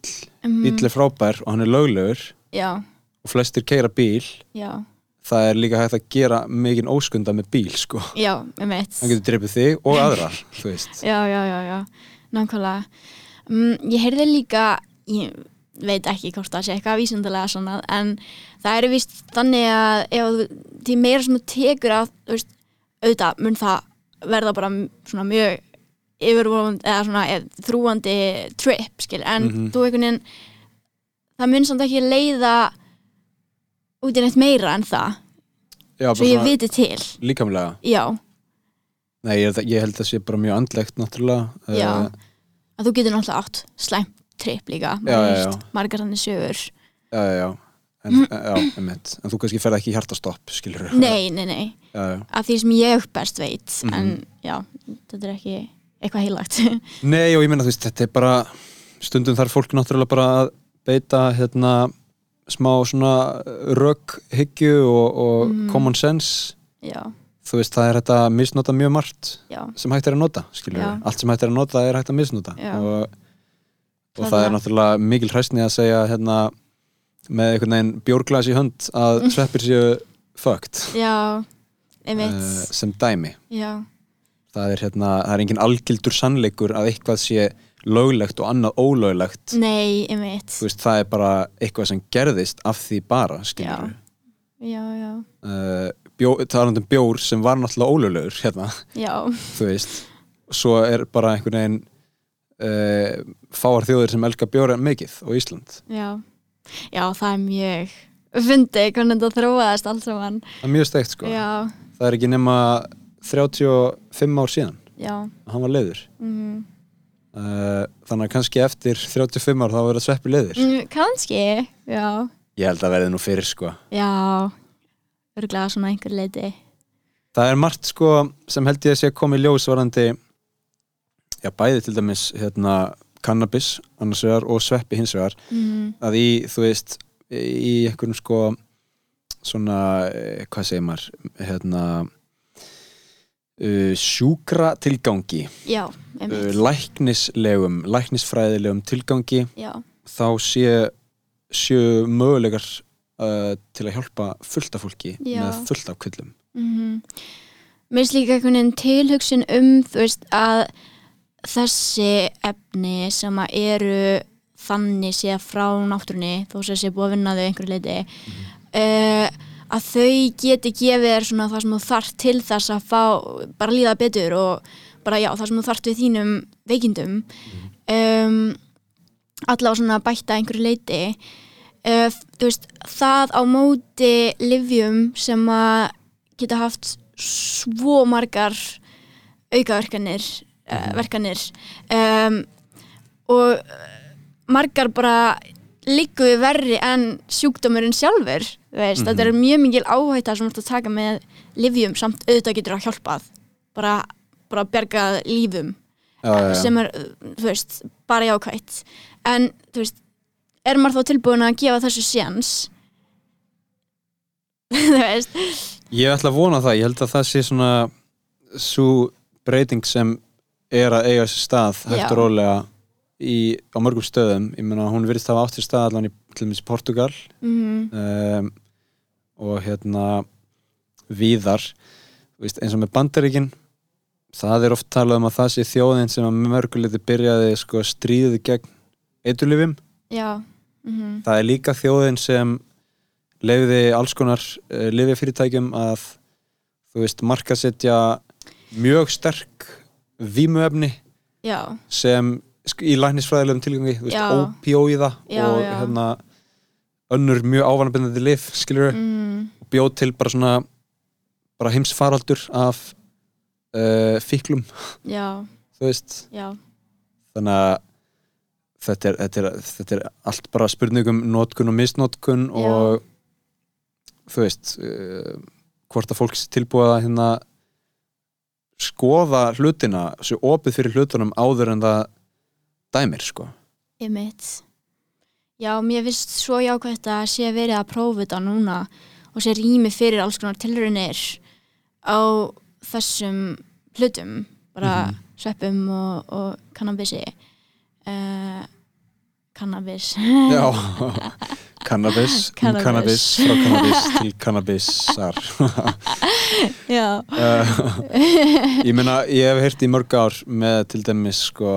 Mhm. bíl er frábær og hann er löglegur já, og flestir keira bíl. Já það er líka hægt að gera mikinn óskunda með bíl sko. Já, með mitt hann getur dreipið þig og aðra þú <laughs> Já, já, já, já, nákvæmlega. Um, Ég heyrði líka ég veit ekki hvort það sé eitthvað vísindalega svona, en það er vist þannig að ef þú, því meira sem þú tekur að, þú veist, auðvitað mun það verða bara svona mjög yfirvofandi, eða svona eð, þrúandi trip, skil, en Mhm. þú einhvern veginn það mun samt ekki leiða út í neitt meira en það Já, svo ég viti til, líkamlega? Já, Nei, ég, ég held að það sé bara mjög andlegt náttúrulega. Já. Eh, að þú getur náttúrulega átt slæmt trip líka, margar hann sögur. Já, já. En, já, einmitt. en þú kannski ferð ekki í hjartastopp skilur Nei, nei, nei, já, að því sem ég best veit Mhm. en já, þetta er ekki eitthvað heilagt Nei og ég meina þú veist þetta er bara stundum þarf fólk náttúrulega bara að beita hérna smá svona rökhyggju og, og Mhm. common sense. Já, þú veist það er hægt að misnota mjög margt já, sem hægt er að nota allt sem hægt er að nota er hægt að misnota. Og og Það það er náttúrulega mikil hræstni að segja hérna með einhvern veginn bjórglas í hönd að <laughs> sveppir séu fucked. Já, uh, sem dæmi. Já, það er hérna, það er engin algildur sannleikur að eitthvað sé löglegt og annað ólöglegt. Nei, einmitt. Þú veist, það er bara eitthvað sem gerðist af því bara, skilur Já, já, uh, bjó, talandi um bjór sem var náttúrulega ólöglegur hérna, já. þú veist. Svo er bara einhvern veginn uh, fáar þjóðir sem elga bjóra mikið og Ísland. Já, já það er mjög fyndi hvernig þetta þróaðist allt saman. Það er mjög steikt sko. Já, það er ekki nema 35 ár síðan. Já. Að hann var leiður. Mm. uh, þannig að kannski eftir 35 ár þá verður sveppi leiður Mm, Kannski, já. Ég held að verði nú fyrir sko. Já, örglega svona einhver leiti. Það er margt sko sem held ég að sé að koma í ljós varandi já bæði til dæmis hérna cannabis annars vegar og sveppi hins vegar. Mhm. að í þú veist í einhverjum sko svona, eh, hvað segir maður hérna uh, sjúkra tilgangi. Já, uh, læknislegum læknisfræðilegum tilgangi. Já, þá sé séu mögulegar uh, til að hjálpa fullt af fólki Já. með fullt af kvillum. Mhm. Mér finnst líka einhvern veginn tilhugsun um þú veist að þessi efni sem að eru þannig séð frá náttúrunni þó sem sé búið að vinna þau einhverju leiti uh, að þau geti gefið þér svona það sem þú þarft til þess að fá bara líða betur og bara já það sem þú þarft við þínum veikindum. Um, allavega svona bætta einhverju leiti uh, þú veist það á móti livjum sem að geta haft svo margar aukaverkanir uh, verkanir. Um, og margar bara við verri en sjúkdómurinn sjálfur veist, þetta er mjög mikil áhætta sem þú ert að taka með livjum samt auðvitað getur að hjálpað. Bara, bara bjargað lífum já, sem er, þú veist, bara jákvætt. En, þú veist er maður þá tilbúin að gefa þessu séns? <laughs> Þú veist. Ég ætla að vona það, ég held að það sé svona svo breyting sem er að eiga sér stað hægt og rólega í, á mörgum stöðum. Ég meina hún virðist hafa átt sér stað allan í til dæmis Portugal mm um, og hérna víðar Þú veist, eins og með bandaríkin það er oft talað um að það sé þjóðin sem að mörguleiti byrjaði sko, stríðið gegn eiturlifim mm það er líka þjóðin sem leiði alls konar uh, lifjafyrirtækjum að þú veist, markasetja mjög sterk vímuefni já, sem í læknisfræðilegum tilgangi, þú veist, Já, og já. hérna önnur mjög ávanabindandi lif, skilur mm, og bjóð til bara svona bara heimsfaraldur af uh, fíklum, þú veist? Já. Þannig að þetta er, þetta, er, þetta er allt bara spurningum notkun og misnotkun Já. og þú veist uh, hvort að fólk sé tilbúið að hérna skoða hlutina svo opið fyrir hlutunum áður en það dæmir sko. Ég mitt já, mér finnst svo jákvætt að sé verið að prófa þetta núna og sé rými fyrir alls konar tilraunir á þessum hlutum bara sveppum og, og kannabisi. Uh, kannabis. Já, <laughs> cannabis, um Cannabis. cannabis frá cannabis til cannabisar <laughs> já, uh, Ég meina, ég hef heyrt í mörg ár með til dæmis sko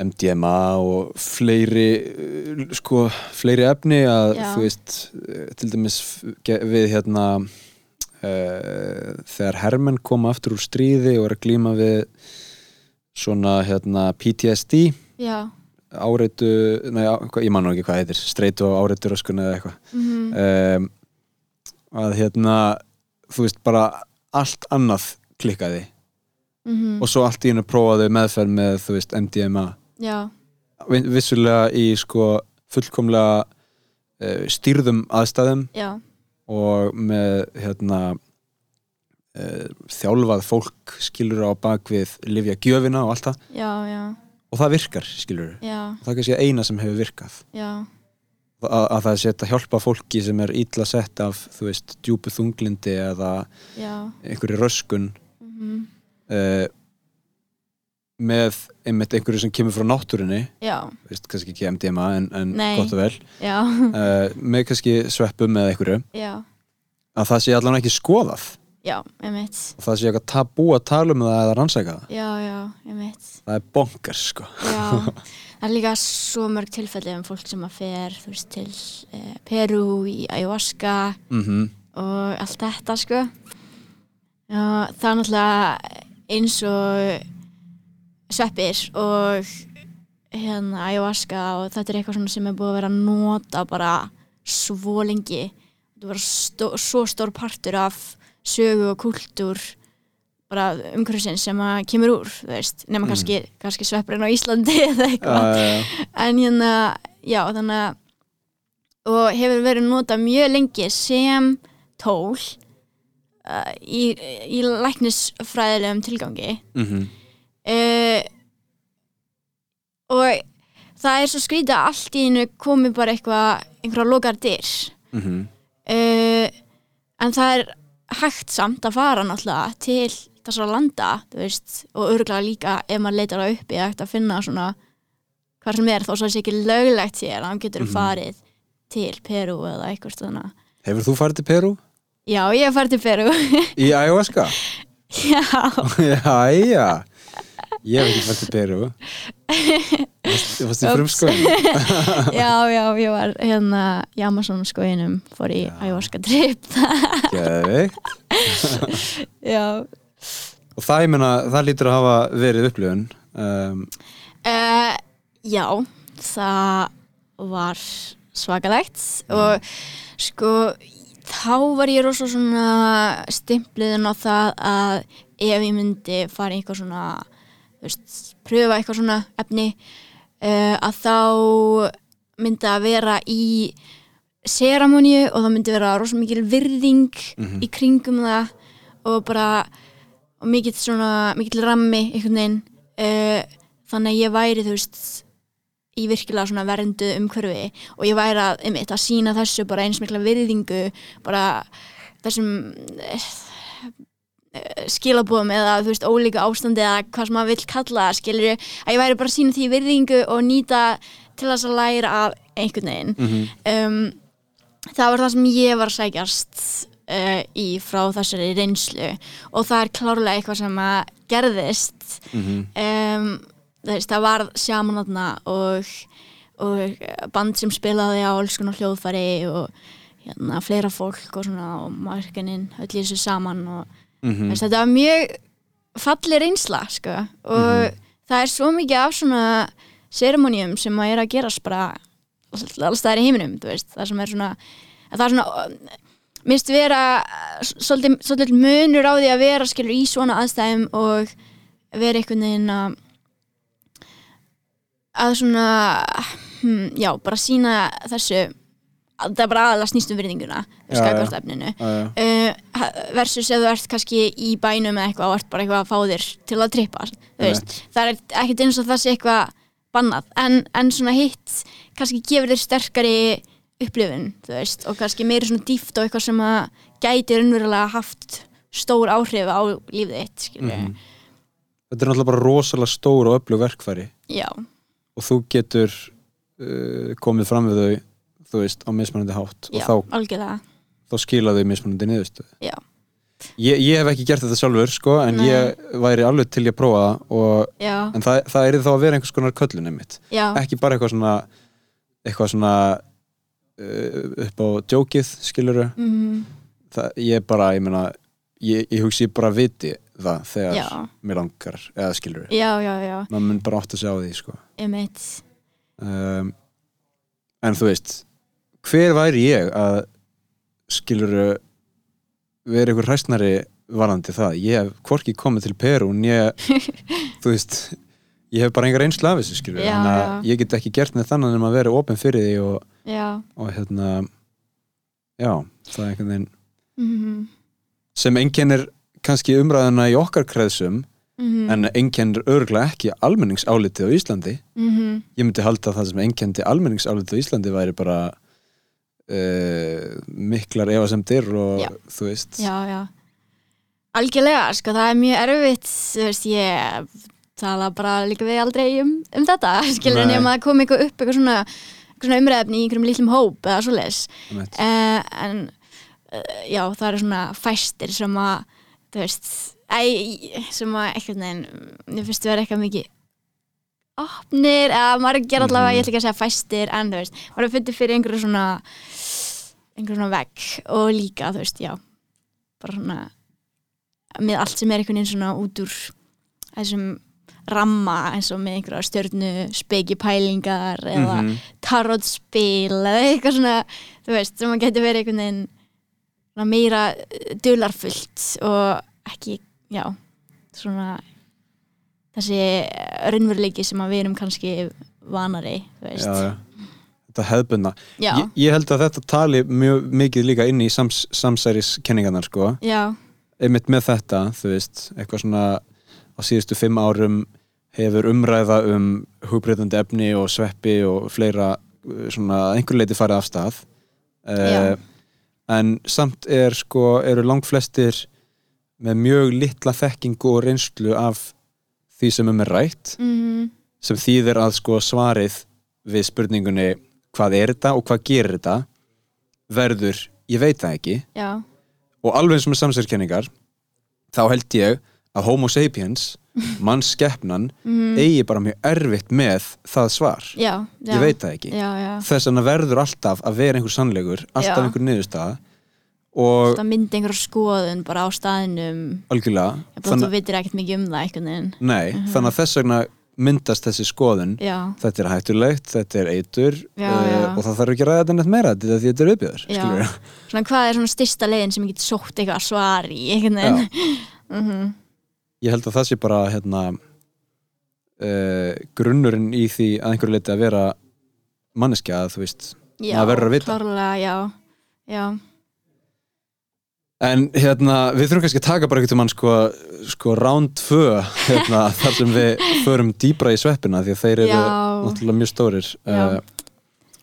MDMA og fleiri uh, sko, fleiri efni að Já. þú veist uh, til dæmis við hérna uh, þegar hermenn koma aftur úr stríði og er að glíma við svona hérna PTSD já. Áreitu, nei, á- hvað- ég man nú ekki hvað heitir streitu og áreitu röskun eða eitthvað. Mm um, að hérna þú veist bara allt annað klikkaði. -hmm. og svo allt í hennu prófaði meðferð með þú veist MDMA já, Vi- vissulega í sko fullkomlega uh, stýrðum aðstæðum já, og með hérna uh, þjálfað fólk skilur á bakvið lifja gjöfina og allt það. Já, og það virkar skilur. Það er kannski eina sem hefur virkað. Að, að það sett að hjálpa fólki sem er illa sett af, þú veist, djúpu þunglindi eða einhverju röskun mm uh, með einmitt einhverju sem kemur frá náttúrunni. Já, veist, kannski ekki MDMA en, en gott og vel. Uh, <laughs> með kannski sveppum eða einhverju. Já, að það sé allan ekki skoðað. Já, einmitt. Og það sé eitthvað tabú að tala um það eða rannsæka það. Já, já, einmitt. Það er bonkers sko. Já, <laughs> það er líka svo mörg tilfelli um fólk sem að fer, þú veist, til eh, Peru í ayahuasca mm og allt þetta, sko. Já, það er náttúrulega eins og sveppir og hérna ayahuasca og þetta er eitthvað sem er búið að vera að nota bara svo lengi. Þetta var stó, svo stór partur af sögu og kultúr bara umhverfisins sem að kemur úr, þú veist, nema Mm. kannski, kannski sveppurinn á Íslandi <laughs> eða eitthvað já, já. en hérna, já, þannig að og hefur verið notað mjög lengi sem tól uh, í, í læknisfræðilegum tilgangi Mhm. Uh, og það er svo skrítið að allt í einu komi bara eitthvað einhverja lokar dyr Mhm. uh, en það er hægt samt að fara náttúrulega til þessara landa þú veist, og örgulega líka ef maður leitar það upp í hægt að finna svona hvað sem er þó svo það sé ekki löglegt hér að hann getur Mhm. farið til Peru eða eitthvað svona Hefur þú farið til Peru? já, ég hef farið til Peru Í ayahuasca? <laughs> já, <laughs> Jæja Ég hef ekki farið til Peru Þú varst í Ups. frumskóðin <laughs> já, já, ég var hérna í Amazon skoðinum fór í ayahuasca trip Geðveikt. <laughs> Já. Og það, ég meina, það lítur að hafa verið upplifun um, Uh, já, það var svakalegt og sko þá var ég rosa svona stimpliðin á það að ef ég myndi fara í eitthvað svona veist, pröfa eitthvað svona efni uh, að þá myndi að vera í seramoníu og það myndi vera rosa mikil virðing Mhm. í kringum það og bara og mikill svona, mikill rammi einhvern veginn uh, þannig að ég væri þú veist í virkilega svona verndu umhverfi og ég væri að, einmitt, að sína þessu bara eins mikla virðingu bara þessum eh, skilabóðum eða þú veist ólíka ástandi eða hvað sem maður vill kalla það skilur að ég væri bara að sína því virðingu og nýta til þess að læra af einhvern veginn Mhm. um, það var það sem ég var að sækjast uh, í frá þessari reynslu og það er klárlega eitthvað sem að gerðist Mhm. um, þú veist, það var sjamanatna og, og band sem spilaði á alls konar hljóðfæri og hérna, fleira fólk og svona og markaninn öll í þessu saman og Þú veist, þetta var mjög falli reynsla sko. Og það er svo mikið af svona seremoníum sem að er að gerast bara alls staðar í heiminum það sem er svona það er svona minnst vera svolítið, svolítið munur á því að vera skilur í svona aðstæðum og vera einhvern veginn að að svona hm, já, bara sína þessu það er bara aðalega snýst um virðinguna já. efninu. Uh, versus ef þú ert kannski í bænum eða eitthvað og ert bara eitthvað að fá þér til að trippa það er ekkert eins og það sé eitthvað bannað, en, en svona hitt kannski gefur þér sterkari upplifun, og kannski meiri svona dýft og eitthvað sem að gæti raunverulega haft stór áhrif á lífið þitt, skilur Mhm. Þetta er náttúrulega bara rosalega stór og öflug verkfæri. Já, og þú getur uh, komið fram við þau þú veist, á mismunandi hátt já, og þá, algjörlega þá skila þau mismunandi niðurstöð Já, ég, ég hef ekki gert þetta sjálfur sko, en Nei. ég væri alveg til ég að prófa það og, Já. en það, það er þá að vera einhvers konar köllun einmitt Já. ekki bara eitthvað svona eitthvað svona uh, upp á djókið skiluru Mhm. það, ég bara, ég meina ég, ég hugsi bara viti það þegar Já. mér langar, eða skiluru já, já, já, maður mun bara átt að segja á því sko emitt um, en þú veist hver væri ég að skilur vera einhver hræstnari varandi það? Ég hef hvorki komið til Peru en ég, þú veist ég hef bara engar einslu af þessu skilur Já, ég get ekki gert með þannig en að vera opinn fyrir því og, og hérna já, það er einhvern veginn mhm, sem einkennir kannski umræðuna í okkar kreðsum Mhm. en einkennir örglega ekki almenningsálitið á Íslandi. Mhm, ég myndi halda að það sem einkendi almenningsálitið á Íslandi væri bara uh, miklar efasemdir og Já. þú veist já, já algjörlega, sko, það er mjög erfitt veist, ég tala bara líka við aldrei um, um þetta <laughs> skilur Nei. nema að koma eitthvað upp eitthvað svona, svona umræðefni í einhverjum lítlum hóp eða svoleiðis Einmitt. uh, en uh, já, það eru svona fæstir sem að þú veist, æ, sem að eitthvað neginn, mér finnst vera eitthvað mikið opnir, eða maður ger allavega, Mhm. ég ætla ekki að segja fæstir en þú veist, maður fundið fyrir einhverju svona einhverju svona vegg og líka, þú veist, já bara svona með allt sem er einhvern veginn svona út úr þessum ramma eins og með einhverja stjörnu speki pælingar eða Mhm. tarotspil eða eitthvað svona þú veist, sem að geti verið einhvern veginn svona meira dularfullt og ekki, já svona þessi raunveruleiki sem við erum kannski vanari, já, já. þetta hefðbundna Já. ég, ég held að þetta tali mjög mikið líka inn í sams, samsæriskenningarnar sko einmitt með þetta, veist eitthvað svona á síðustu fimm árum hefur umræða um hugbreytandi efni og sveppi og fleira uh, svona einhver leiti farið af stað Já. en samt er sko, eru langt flestir með mjög litla þekkingu og reynslu af því sem um er rætt Mhm. sem þýðir að sko svarið við spurningunni hvað er þetta og hvað gerir þetta verður, ég veit það ekki Já. og alveg eins og með samsverðkenningar þá held ég að homo sapiens <laughs> mannskeppnan Mhm. eigi bara mjög erfitt með það svar Já, já. ég veit það ekki Já, já. þess vegna verður alltaf að vera einhver sannleikur alltaf einhver niðurstaða og Það myndi einhverja skoðun bara á staðinum algjörlega bara þú veitir ekkert mikið um það nei, Mhm. þannig að þess vegna myndast þessi skoðun Já. þetta er hættulegt, þetta er eitur Já, uh, já. og það þarf ekki að ræða þetta neitt meira þetta er er. Svona hvað er svona styrsta leiðin sem ég get sótt eitthvað svar í einhvern veginn <laughs> Mhm. ég held að það sé bara hérna uh, grunnurinn í því að einhverju leiti að vera manneskja að þú veist Já, maður verður að vita klárlega, já Já, en hérna við þurfum kannski að taka bara einhvern mann sko, sko round 2 hérna, <laughs> þar sem við förum dýbra í sveppina því að þeir eru Já. náttúrulega mjög stórir uh,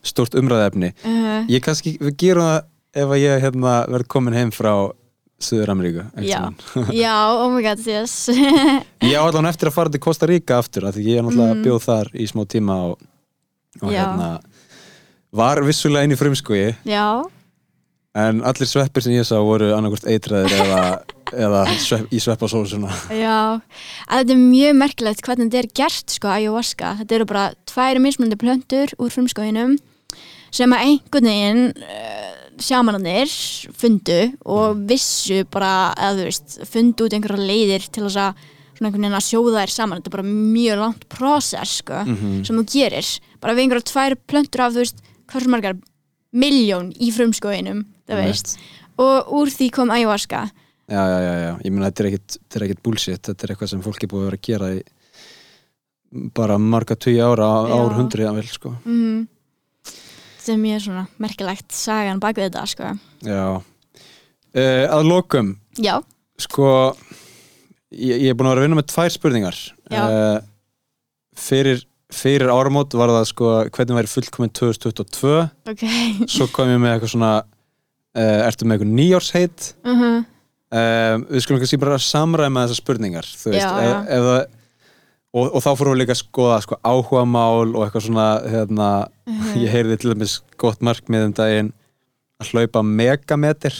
stórt umræðefni Mhm. ég kannski, við gerum það ef að ég hérna, verð komin heim frá Suður Ameríku já. <laughs> Já, oh my god, yes. <laughs> Ég á allan eftir að fara til Costa Rica aftur af því ég er náttúrulega Mm. bjóð þar í smá tíma og, og hérna var vissulega inn í frumskogi Já, en allir sveppir sem ég sá voru annarkvort eitræðir eða, eða svepp, í sveppasósuna já að Þetta er mjög merkilegt hvernig þetta er gert sko, ayahuasca, þetta eru bara tvær mismunandi plöntur úr frumskóginum sem að einhvern veginn uh, sjamanarnir fundu og vissu bara, eða þú veist fundu út einhverja leiðir til þess að svona einhvern veginn að sjóða þær saman. Þetta er bara mjög langt process sko, Mhm. sem þú gerir. Bara við einhverja tvær plöntur af þú veist hversu margar miljón í frumskóginum þú veist. Og úr því kom ayahuasca. Já, já, já, já, ég meina þetta er ekkit, þetta er ekkit bullshit, þetta er eitthvað sem fólk er búið að vera að gera í bara marga tugi ára, ár hundri að vel, sko mm. þetta er mjög svona merkilegt sagan bak við þetta sko. Já. Uh, Að lokum, já, sko ég, ég er búin að vera að vinna með tvær spurningar. Uh, fyrir, fyrir áramót var það sko hvernig væri fullkominn 2022 ok. Svo kom ég með eitthvað svona uh, ertu með eitthvað nýjársheit uh uh, við skulum kannski bara samræma þessar spurningar þú veist, Já, ef, já. ef það og, og þá fórum við líka að skoða sko, áhuga mál og eitthvað svona hérna, Mhm. ég heyrði til dæmis gott markmið um daginn að hlaupa megameter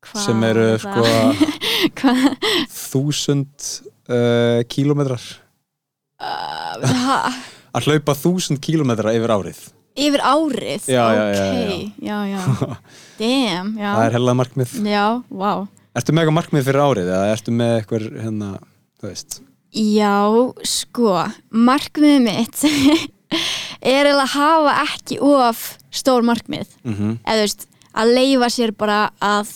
Hvað sem eru er sko <laughs> þúsund uh, kílómetrar. Ha, að hlaupa þúsund kílómetra yfir árið yfir árið? Já, já, já, já, já, <laughs> damn já, það er hella markmið. Já, wow ertu með eitthvað markmið fyrir árið eða ertu með eitthvað hérna, þú veist? Já, sko, markmiðið mitt <laughs> er eiginlega að hafa ekki of stór markmið. Mhm. eða þú veist, að leifa sér bara að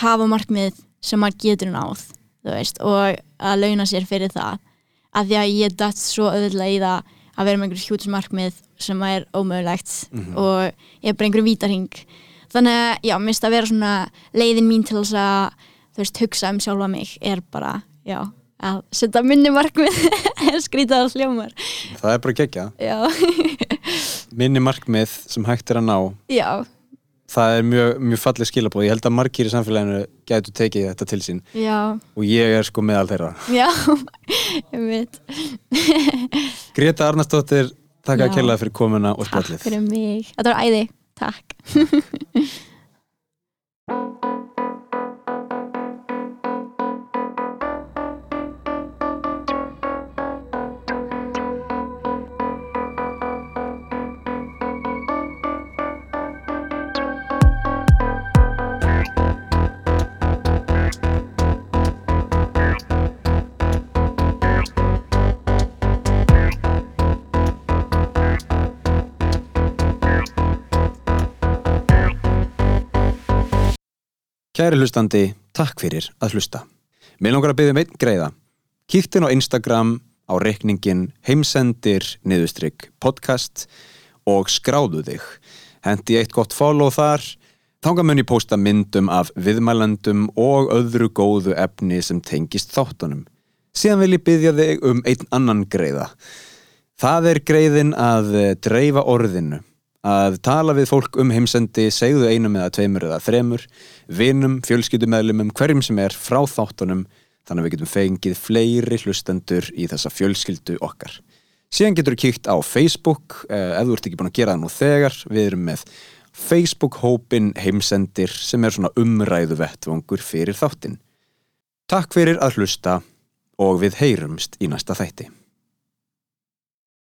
hafa markmið sem maður getur náð þú veist, og að launa sér fyrir það. Að því að ég datt svo auðvitað í það að vera með einhver hjútis markmið sem er ómögulegt Mhm. og ég er bara einhver vítarhing þannig að já, minnst að vera svona leiðin mín til þess að þú veist, hugsa um sjálfa mig er bara, já að setja minni markmið. <laughs> Skrýta það hljómar það er bara gegja <laughs> minni markmið sem hægt er að ná. Já, það er mjög, mjög fallið skilabóð ég held að margir í samfélaginu gætu tekið þetta til sín. Já, og ég er sko meðal þeirra. Já, <laughs> ég veit <laughs> Greta Arnarsdóttir, takk að Já. kella fyrir komuna og Takk spjallið. fyrir mig, þetta var æði, takk <laughs> Kæri hlustandi, takk fyrir að hlusta. Mér langar að byggja um einn greiða. Kíktin á Instagram á reikningin heimsendir niðustrygg podcast og skráðu þig. Hendi eitt gott follow þar. Þánga mun ég posta myndum af viðmælandum og öðru góðu efni sem tengist þáttunum. Síðan vil ég byggja þig um einn annan greiða. Það er greiðin að dreifa orðinu að tala við fólk um heimsendi, segðu einum eða tveimur eða þremur, vinum, fjölskyldumæðlumum, hverjum sem er frá þáttunum, þannig að við getum fengið fleiri hlustendur í þessa fjölskyldu okkar. Síðan getur þú kíkt á Facebook, eh, ef þú ert ekki búin að gera það nú þegar, við erum með Facebook-hópin heimsendir sem er svona umræðu vettvangur fyrir þáttin. Takk fyrir að hlusta og við heyrumst í næsta þætti.